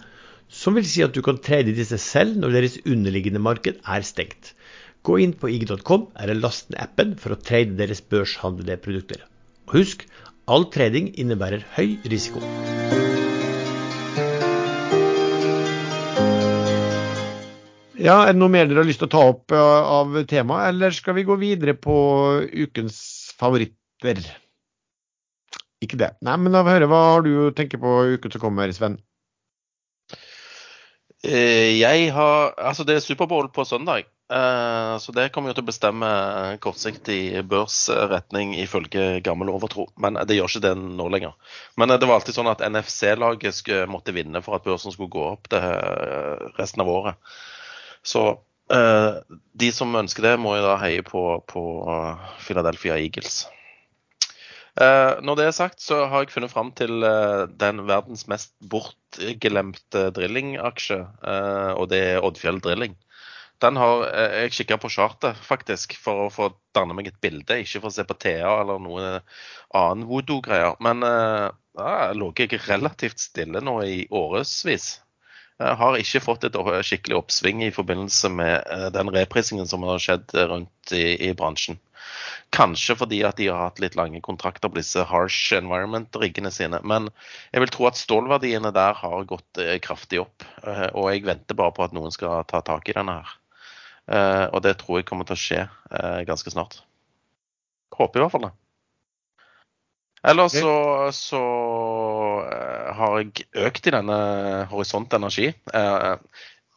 som vil si at du kan trade disse selv når deres underliggende marked er stengt. Gå inn på ig.com eller last ned appen for å trade deres børshandlede produkter. Og husk, All trading innebærer høy risiko. Ja, Er det noe mer dere har lyst til å ta opp eh, av temaet, eller skal vi gå videre på ukens favoritter? Ikke det. Nei, men da får høre. Hva har du tenker på uken som kommer, Sven? Eh, jeg har Altså, det er Superbowl på søndag. Eh, så det kommer jo til å bestemme kortsiktig børsretning ifølge gammel overtro. Men det gjør ikke det nå lenger. Men det var alltid sånn at NFC-laget måtte vinne for at børsen skulle gå opp det resten av året. Så eh, de som ønsker det, må jo da heie på, på Philadelphia Eagles. Når det er sagt, så har jeg funnet fram til den verdens mest bortglemte drillingaksje, og det er Oddfjell Drilling. Den har eh, jeg kikka på chartet, faktisk, for å få danne meg et bilde. Ikke for å se på TA eller noe annen voodoo-greier. Men uh, jeg lå jeg relativt stille nå i årevis. Jeg har ikke fått et skikkelig oppsving i forbindelse med uh, den reprisingen som har skjedd rundt i, i, bransjen. Kanskje fordi at de har hatt litt lange kontrakter på disse harsh environment-riggene sine. Men jeg vil tro at stålverdiene der har gått uh, kraftig opp. Og jeg venter bare på at noen skal ta tak i denne her. Og det tror jeg kommer til å skje ganske snart. Håper i hvert fall det. Ellers så, så uh, har jeg økt i denne Horisont Energi.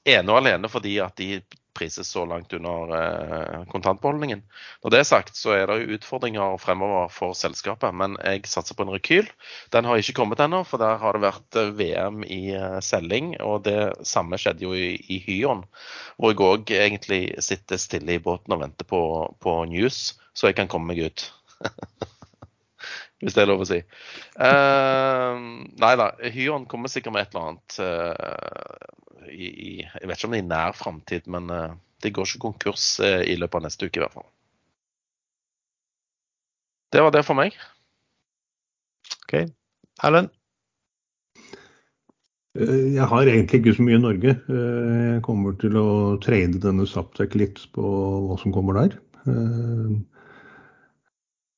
ene og alene fordi at de prises så langt under eh, kontantbeholdningen. Når det er sagt, så er det jo utfordringer fremover for selskapet. Men jeg satser på en rekyl. Den har ikke kommet ennå, for der har det vært eh, VM i eh, selging. Og det samme skjedde jo i, i Hyon, hvor jeg òg egentlig sitter stille i båten og venter på, på news, så jeg kan komme meg ut. Hvis det er lov å si. Uh, nei da, Hyon kommer sikkert med et eller annet. Uh, i, i, Jeg vet ikke om det er i nær framtid, men uh, det går ikke konkurs uh, i løpet av neste uke i hvert fall. Det var det for meg. OK. Erlend? Eh, jeg har egentlig ikke så mye i Norge. Jeg kommer til å trade denne Saptek litt på hva som kommer der.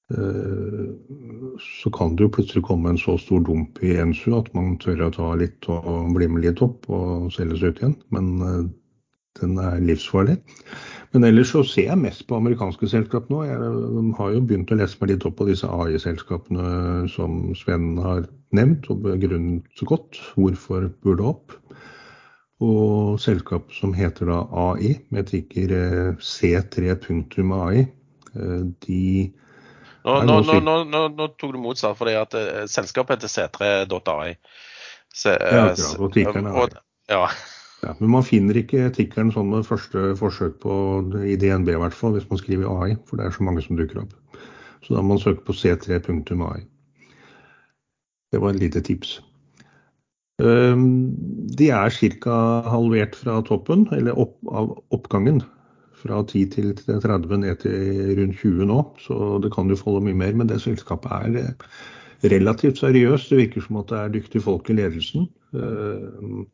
Så kan det jo plutselig komme en så stor dump i Ensu at man tør å ta litt og bli med litt opp og selge seg ut igjen. Men eh, den er livsfarlig. Men ellers så ser jeg mest på amerikanske selskap nå. Jeg har jo begynt å lese meg litt opp på disse AI-selskapene som Sven har nevnt, og begrunnet så godt hvorfor burde opp. Og selskap som heter da AI, med tikker eh, C3.ai, eh, de nå, nå, nå, nå, tok du motsatt, fordi at uh, selskapet heter c3.ai. ja, akkurat, og tikkeren er. Ja. Ja, men man finner ikke tikkeren sånn med første forsøk på i DNB i hvert fall, hvis man skriver AI, for det er så mange som dukker opp. Så da må man søke på c3.ai. Det var et lite tips. Ehm, de er ca. halvert fra toppen, eller opp, av oppgangen. Fra 10 til 30 ned til rundt 20 nå, så det kan jo falle mye mer. Men det selskapet er eh, relativt seriøst. Det virker som at det er dyktige folk i ledelsen. Ehm,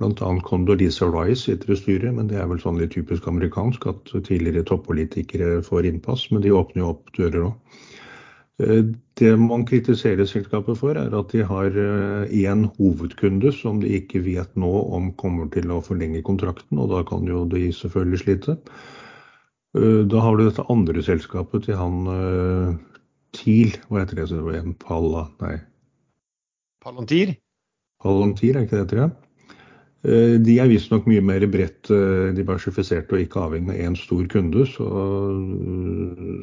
Bl.a. Condoleezza Rice sitter i styret, men det er vel sånn litt typisk amerikansk at tidligere toppolitikere får innpass. Men de åpner jo opp dører òg. Eh, det man kritiserer selskapet for, er at de har én eh, hovedkunde som de ikke vet nå om kommer til å forlenge kontrakten, og da kan jo de selvfølgelig slite. Eh, da har du dette andre selskapet til han TIL, hva heter det? Palla, nei. Palantir? Palantir, er ikke det det heter? Eh, de er visstnok mye mer bredt eh, diversifisert og ikke avhengig av én stor kunde. Så,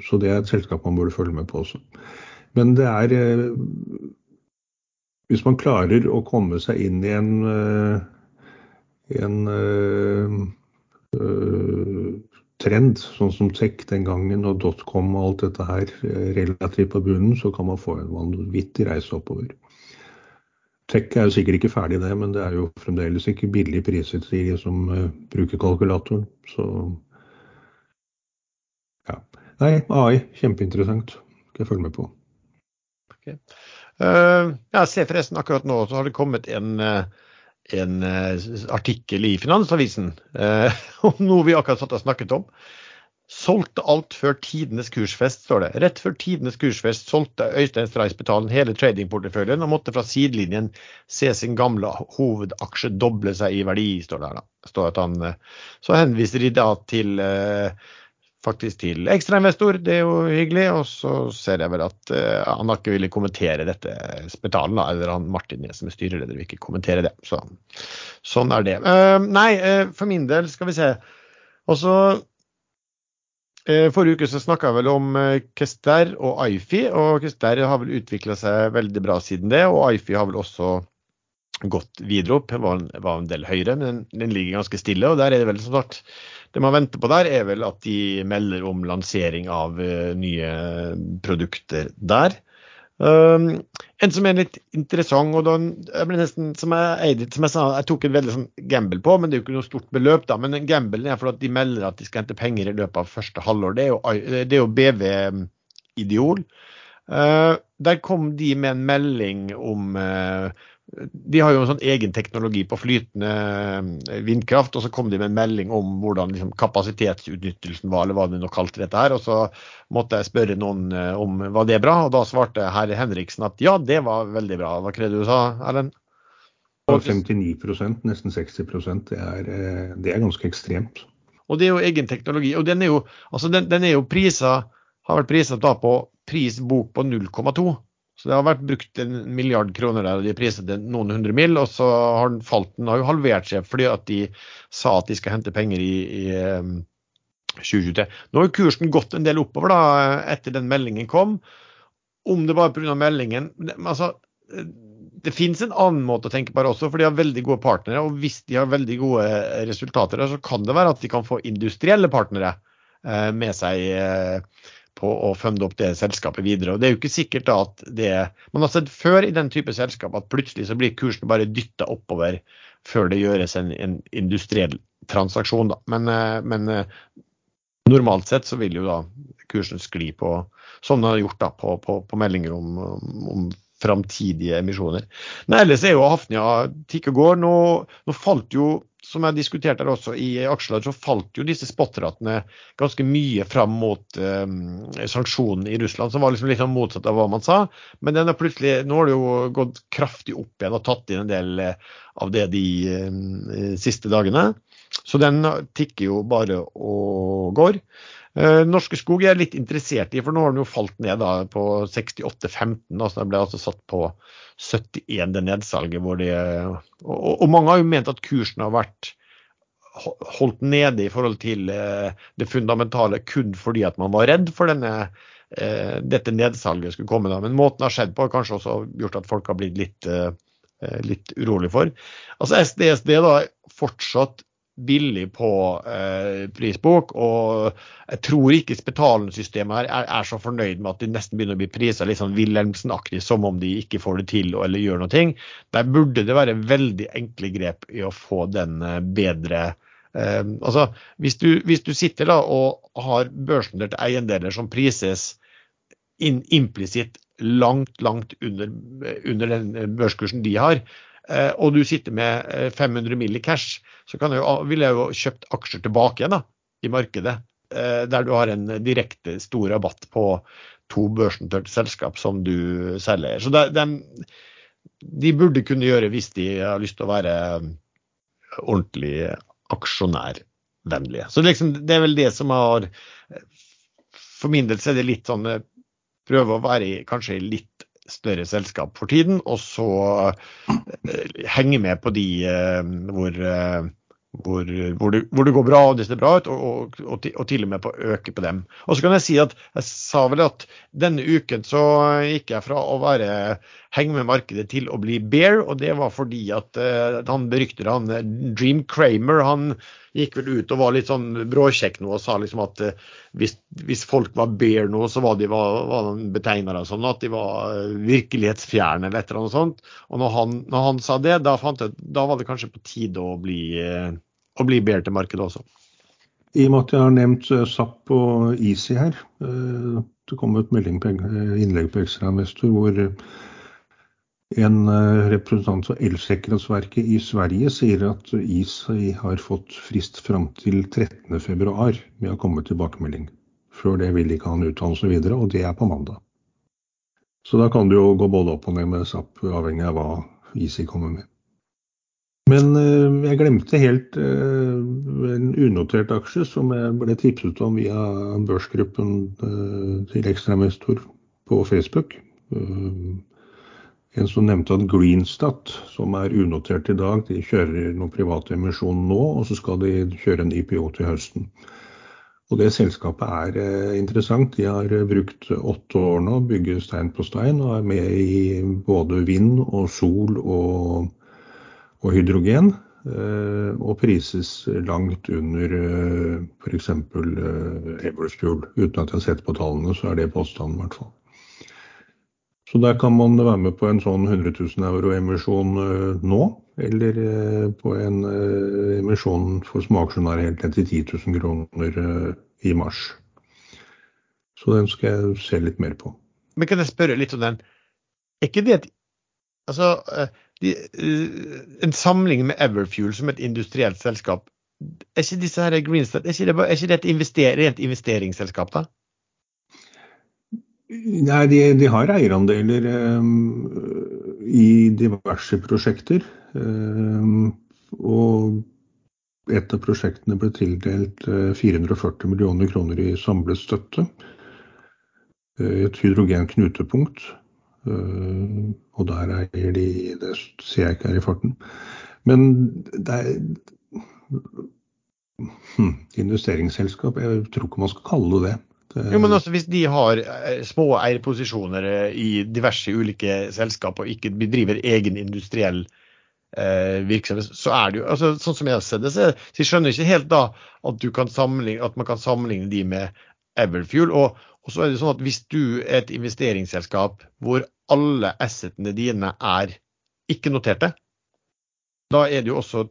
så, det er et selskap man burde følge med på også. Men det er eh, Hvis man klarer å komme seg inn i en, en trend, sånn som tech den gangen og dotcom og alt dette her, relativt på bunnen, så kan man få en vanvittig reise oppover. Tech er jo sikkert ikke ferdig det, men det er jo fremdeles ikke billige priser til de som uh, bruker kalkulatoren. Så ja. Nei, AI, kjempeinteressant. Skal jeg følge med på. Okay. Uh, jeg ser forresten akkurat nå så har det kommet en, eh, en uh, artikkel i Finansavisen om noe vi akkurat satt og snakket om. Solgte alt før tidenes kursfest, står det. Rett før tidenes kursfest solgte Øystein Streisbetalen hele tradingporteføljen og måtte fra sidelinjen se sin gamle hovedaksje doble seg i verdi, står det her. da. Står at han, eh, så henviser de da til eh, faktisk til ekstrainvestor, det er jo hyggelig. Og så ser jeg vel at uh, han har ikke villet kommentere dette Spetalen, da, eller han Martin som er styreleder vil ikke kommentere det. Så, sånn er det. Nei, for min del skal vi se. Og så Eh, forrige uke så snakka jeg vel om eh, Kester og Ifi, og Kester har vel utvikla seg veldig bra siden det. Og Ifi har vel også gått videre opp, var, var en del høyere, men den ligger ganske stille. og der er Det vel som sagt, det man venter på der, er vel at de melder om lansering av uh, nye produkter der. Um, en som er litt interessant, og den, jeg ble nesten, som jeg, som jeg sa, jeg tok en veldig sånn gamble på, men det er jo ikke noe stort beløp. da, Men gambelen er for at de melder at de skal hente penger i løpet av første halvår. Det er jo, det er jo BV Ideol. Uh, der kom de med en melding om uh, de har jo en sånn egen teknologi på flytende eh, vindkraft, og så kom de med en melding om hvordan liksom, kapasitetsutnyttelsen var, eller hva de nå kalte dette her. Og så måtte jeg spørre noen eh, om var det bra, og da svarte herr Henriksen at ja, det var veldig bra. Hva det du sa, Erlend? 59% nesten 60% det er, eh, det er ganske ekstremt. Og det er jo egen teknologi. Og den er jo, altså den, den er jo prisa, har vært prisa på pris bok på 0,2. Så det har vært brukt en milliard kroner der, og de priset det noen hundre mill. Og så har den falt, den har jo halvert seg fordi at de sa at de skal hente penger i, i 2023. Ehm, Nå har kursen gått en del oppover da, etter den meldingen kom. Om det var pga. meldingen altså, Det finnes en annen måte å tenke på her også, for de har veldig gode partnere. Og hvis de har veldig gode resultater, så kan det være at de kan få industrielle partnere eh, med seg eh, på å funde opp det selskapet videre. Og Det er jo ikke sikkert da at det Man har sett før i den type selskap at plutselig så blir kursen bare dytta oppover før det gjøres en, en industriell transaksjon. Da. Men, eh, men, eh, normalt sett så vil jo da kursen skli på, som den har gjort da, på, på, på meldinger om, om framtidige emisjoner. Men ellers er jo Hafnia tikk og går. Nå, nå falt jo som jeg diskuterte her også i aksjer, så falt jo disse spotratene ganske mye fram mot um, sanksjonene i Russland, som var liksom litt sånn motsatt av hva man sa. Men den har plutselig, nå har det jo gått kraftig opp igjen og tatt inn en del uh, av det de um, siste dagene. Så den tikker jo bare og går. Eh, Norske Skog er jeg litt interessert i, for nå har den jo falt ned da, på 68,15. Altså den ble altså satt på 71, det nedsalget. hvor de, og, og, mange har jo ment at kursen har vært holdt nede i forhold til eh, det fundamentale kun fordi at man var redd for denne, eh, dette nedsalget skulle komme. Da. Men måten det har skjedd på har kanskje også gjort at folk har blitt litt, litt urolig for. Altså SDSD da fortsatt billig på eh, prisbok. Og jeg tror ikke spetalensystemet her er, er, så fornøyd med at de nesten begynner å bli prisa litt sånn Wilhelmsen-aktig, som om de ikke får det til eller gjør noe. Der burde det være veldig enkle grep i å få den eh, bedre eh, altså, hvis du, hvis du, sitter da og har børsnoterte eiendeler som prises implisitt langt, langt under, under den børskursen de har, Eh, og du sitter med 500 eh, mill. i cash, så jeg jo, ville jeg jo kjøpt aksjer tilbake igjen da, i markedet. Eh, der du har en direkte stor rabatt på to børsnoterte selskap som du selger. Så de, de, burde kunne gjøre hvis de har lyst til å være ordentlig aksjonærvennlige. Så liksom, det er vel det som har For min del så er det litt sånn Prøve å være kanskje litt større selskap for tiden, og så eh, henge med på de eh, hvor, eh, hvor, hvor, det, hvor, det, går bra og det ser bra ut, og, og, og, og, til og med på å øke på dem. Og så kan jeg si at jeg sa vel at denne uken så gikk jeg fra å være henge med markedet til å bli bear, og det var fordi at han beryktede han Dream Kramer han gikk vel ut og var litt sånn bråkjekk nå og sa liksom at uh, hvis, hvis, folk var bear nå, så var de var, var han betegna det som, at de var uh, virkelighetsfjerne eller et eller annet sånt. Og når han, når han sa det, da, jeg, da, var det kanskje på tide å bli, uh, å bli bear til markedet også. I og med at jeg har nevnt SAP og Easy her, det kom et melding på, innlegg på Ekstrainvestor hvor en eh, representant for Elsäkerhetsverket i Sverige sier at ISI har fått frist fram til 13.2 med å komme tilbakemelding. Før det vil ikke han uttale seg videre, og det er på mandag. Så da kan det jo gå både opp og ned med SAP, avhengig av hva ISI kommer med. Men eh, jeg glemte helt eh, en unotert aksje som jeg ble tipset om via børsgruppen til ekstrainvestor på Facebook. En som nevnte at Greenstat, som er unotert i dag, de kjører noen private emisjon nå, og så skal de kjøre en IPO til høsten. Og Det selskapet er eh, interessant. De har eh, brukt åtte år nå, bygger stein på stein, og er med i både vind og sol og, og hydrogen. Eh, og prises langt under f.eks. Eversfuel. Uten at jeg har sett på tallene, så er det påstanden i hvert fall. Så der kan man være med på en sånn 100 000 euro-emisjon eh, nå, eller eh, på en eh, emisjon for småaksjonærer helt ned til 10 000 kroner i mars. Så den skal jeg se litt mer på. Men kan jeg spørre litt om den? Er ikke det et Altså, de, en samling med Everfuel som et industrielt selskap, er ikke disse her Greenstead, er ikke det, er ikke det et invester, rent investeringsselskap, da? Nei, de, de har eierandeler um, i diverse prosjekter. Um, og et av prosjektene ble tildelt 440 eh, millioner kroner i samlet støtte. Et hydrogenknutepunkt. Og der eier de Det ser jeg ikke her i farten. Men det er hm, investeringsselskap, jeg tror ikke man skal kalle det det. Jo, men også Hvis de har eh, små eierposisjoner eh, i diverse ulike selskap og ikke bedriver egen industriell eh, virksomhet, så er det jo altså, Sånn som jeg har sett det, så, jeg skjønner ikke helt da at, at man kan sammenligne de med Everfuel. Og, og, så er det sånn at hvis du er et investeringsselskap hvor alle assetene dine er ikke-noterte, da er det jo også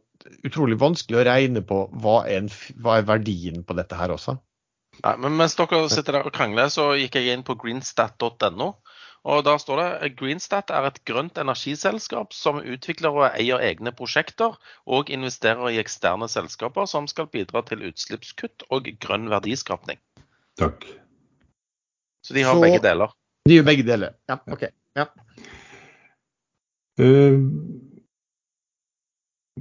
utrolig vanskelig å regne på hva er, en, hva er verdien på dette her også. Nei, men Mens dere sitter der og krangler, så gikk jeg inn på greenstat.no. Og Da står det Greenstat er et grønt energiselskap som utvikler og eier egne prosjekter, og investerer i eksterne selskaper som skal bidra til utslippskutt og grønn verdiskapning. Takk. Så de har så, begge deler? De gjør begge deler, ja. ok. Ja. Uh,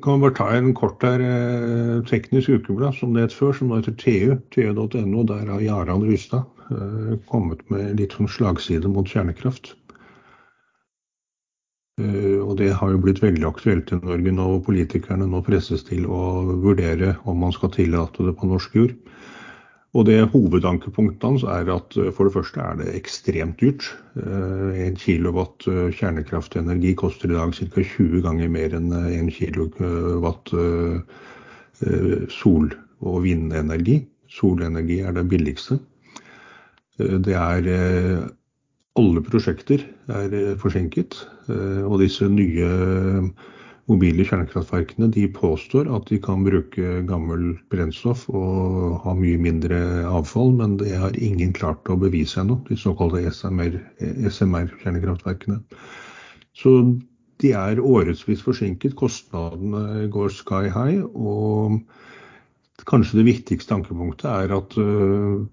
Kan bare ta en kort her, eh, teknisk ukeblad, som det het før, som nå heter TU, tu.no. Der har Jarand Rystad eh, kommet med litt sånn slagside mot kjernekraft. Eh, og det har jo blitt veldig aktuelt i Norge nå, hvor politikerne nå presses til å vurdere om man skal tillate det på norsk jord. Og det Hovedankepunktet hans er at eh, for det første er det ekstremt dyrt. Eh, en kilowatt eh, kjernekraftenergi koster i dag ca. 20 ganger mer enn en kilowatt sol- og vindenergi. Solenergi er det billigste. Det er Alle prosjekter er forsinket. Og disse nye mobile kjernekraftverkene de påstår at de kan bruke gammel brennstoff og ha mye mindre avfall, men det har ingen klart å bevise ennå, de såkalte SMR-kjernekraftverkene. Så de er årevis forsinket, kostnadene går sky high. Og kanskje det viktigste ankepunktet er at uh,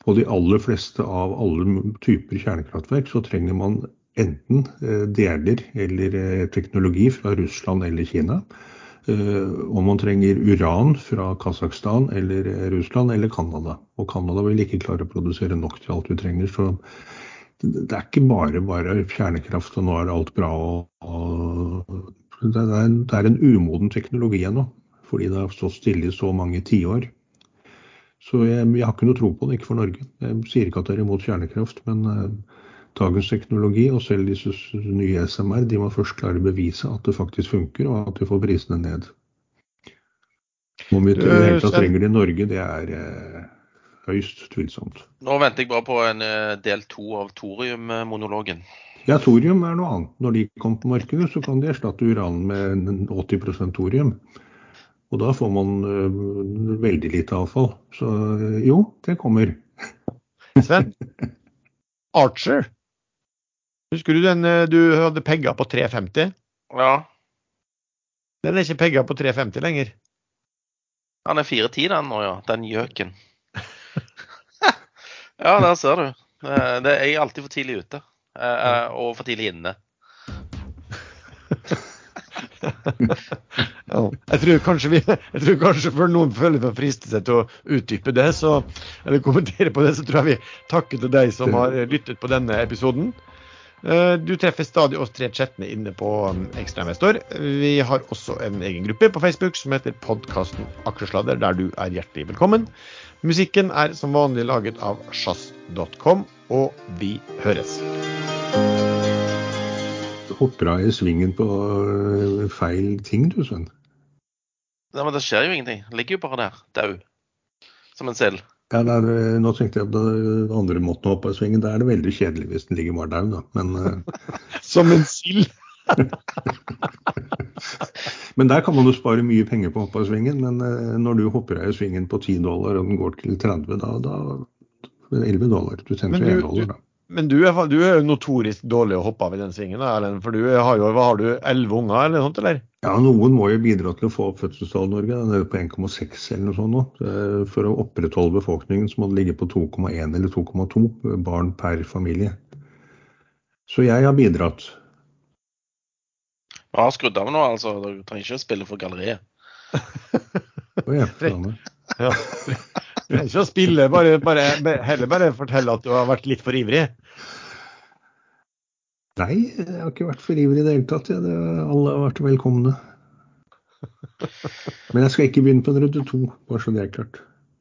på de aller fleste av alle typer kjernekraftverk så trenger man enten eh, deler eller eh, teknologi fra Russland eller Kina. Eh, om man trenger uran fra Kasakhstan eller Russland eller Canada. Og Canada vil ikke klare å produsere nok til alt vi trenger. Så det er ikke bare bare kjernekraft og nå er alt bra. Det, er en, det er en umoden teknologi ennå. Fordi det har stått stille i så mange tiår. Så jeg, jeg, har ikke noe tro på det, ikke for Norge. Jeg sier ikke at det er imot kjernekraft, men dagens teknologi, og selv disse nye SMR, de må først klare å bevise at det faktisk funker, og at vi får prisene ned. Om vi i det hele tatt trenger det i Norge, det er eh, høyst tvilsomt. Nå venter jeg bare på en eh, del to av thoriummonologen. Ja, thorium er noe annet. Når de kommer på markedet, så kan de erstatte uran med 80% thorium. Og da får man uh, veldig lite avfall. Så jo, det kommer. Sven, Archer Husker du den eh, du hadde pegga på 350? Ja. Den er ikke pegga på 350 lenger. Den er 410 den nå, ja. Den gjøken. ja, der ser du. Det er jeg alltid for tidlig ute. Eh, eh, og for tidlig inne. jeg tror kanskje vi jeg tror kanskje for noen føler for seg til å utdype det, så, eller kommentere på det, så tror jeg vi takker til deg som har lyttet på denne episoden. Eh, du treffer stadig oss tre chattene inne på um, Ekstrainvestor. Vi har også en egen gruppe på Facebook som heter podkasten Aksjesladder, der du er hjertelig velkommen. Musikken er som vanlig laget av sjazz.com, og vi høres. Du hopper av i svingen på øh, feil ting, du, Sven. Nei, men det skjer jo ingenting. Ligger jo bare der, dau. Som en selv. Ja, er, eh, nå tenkte jeg på den andre måten å hoppe i svingen. Da er det veldig kjedelig hvis den ligger bare der, da. Men, uh... Som en sild? men der kan man jo spare mye penger på å hoppe i svingen. Men når du hopper av i svingen på 10 dollar og den går til 30, da, da 11 dollar. Du tjener 1 dollar, da. Men du er, du er jo notorisk dårlig å hoppe av i den svingen, Erlend. For du har jo hva har du, 11 unger eller noe sånt, eller? Ja, noen må jo bidra til å få opp fødselstallet i Norge. Den er på 1,6 eller noe sånt nå. For å opprettholde befolkningen så må det ligge på 2,1 eller 2,2 barn per familie. Så jeg har bidratt. Du har skrudd av nå, altså. Du trenger ikke å spille for galleriet. oh, ja, ja. Trenger ikke å spille, bare, bare, heller bare fortelle at du har vært litt for ivrig. Nei, jeg har ikke vært for ivrig i det hele tatt. Det, alle har vært velkomne. Men jeg skal ikke begynne på en runde to, bare så det er klart.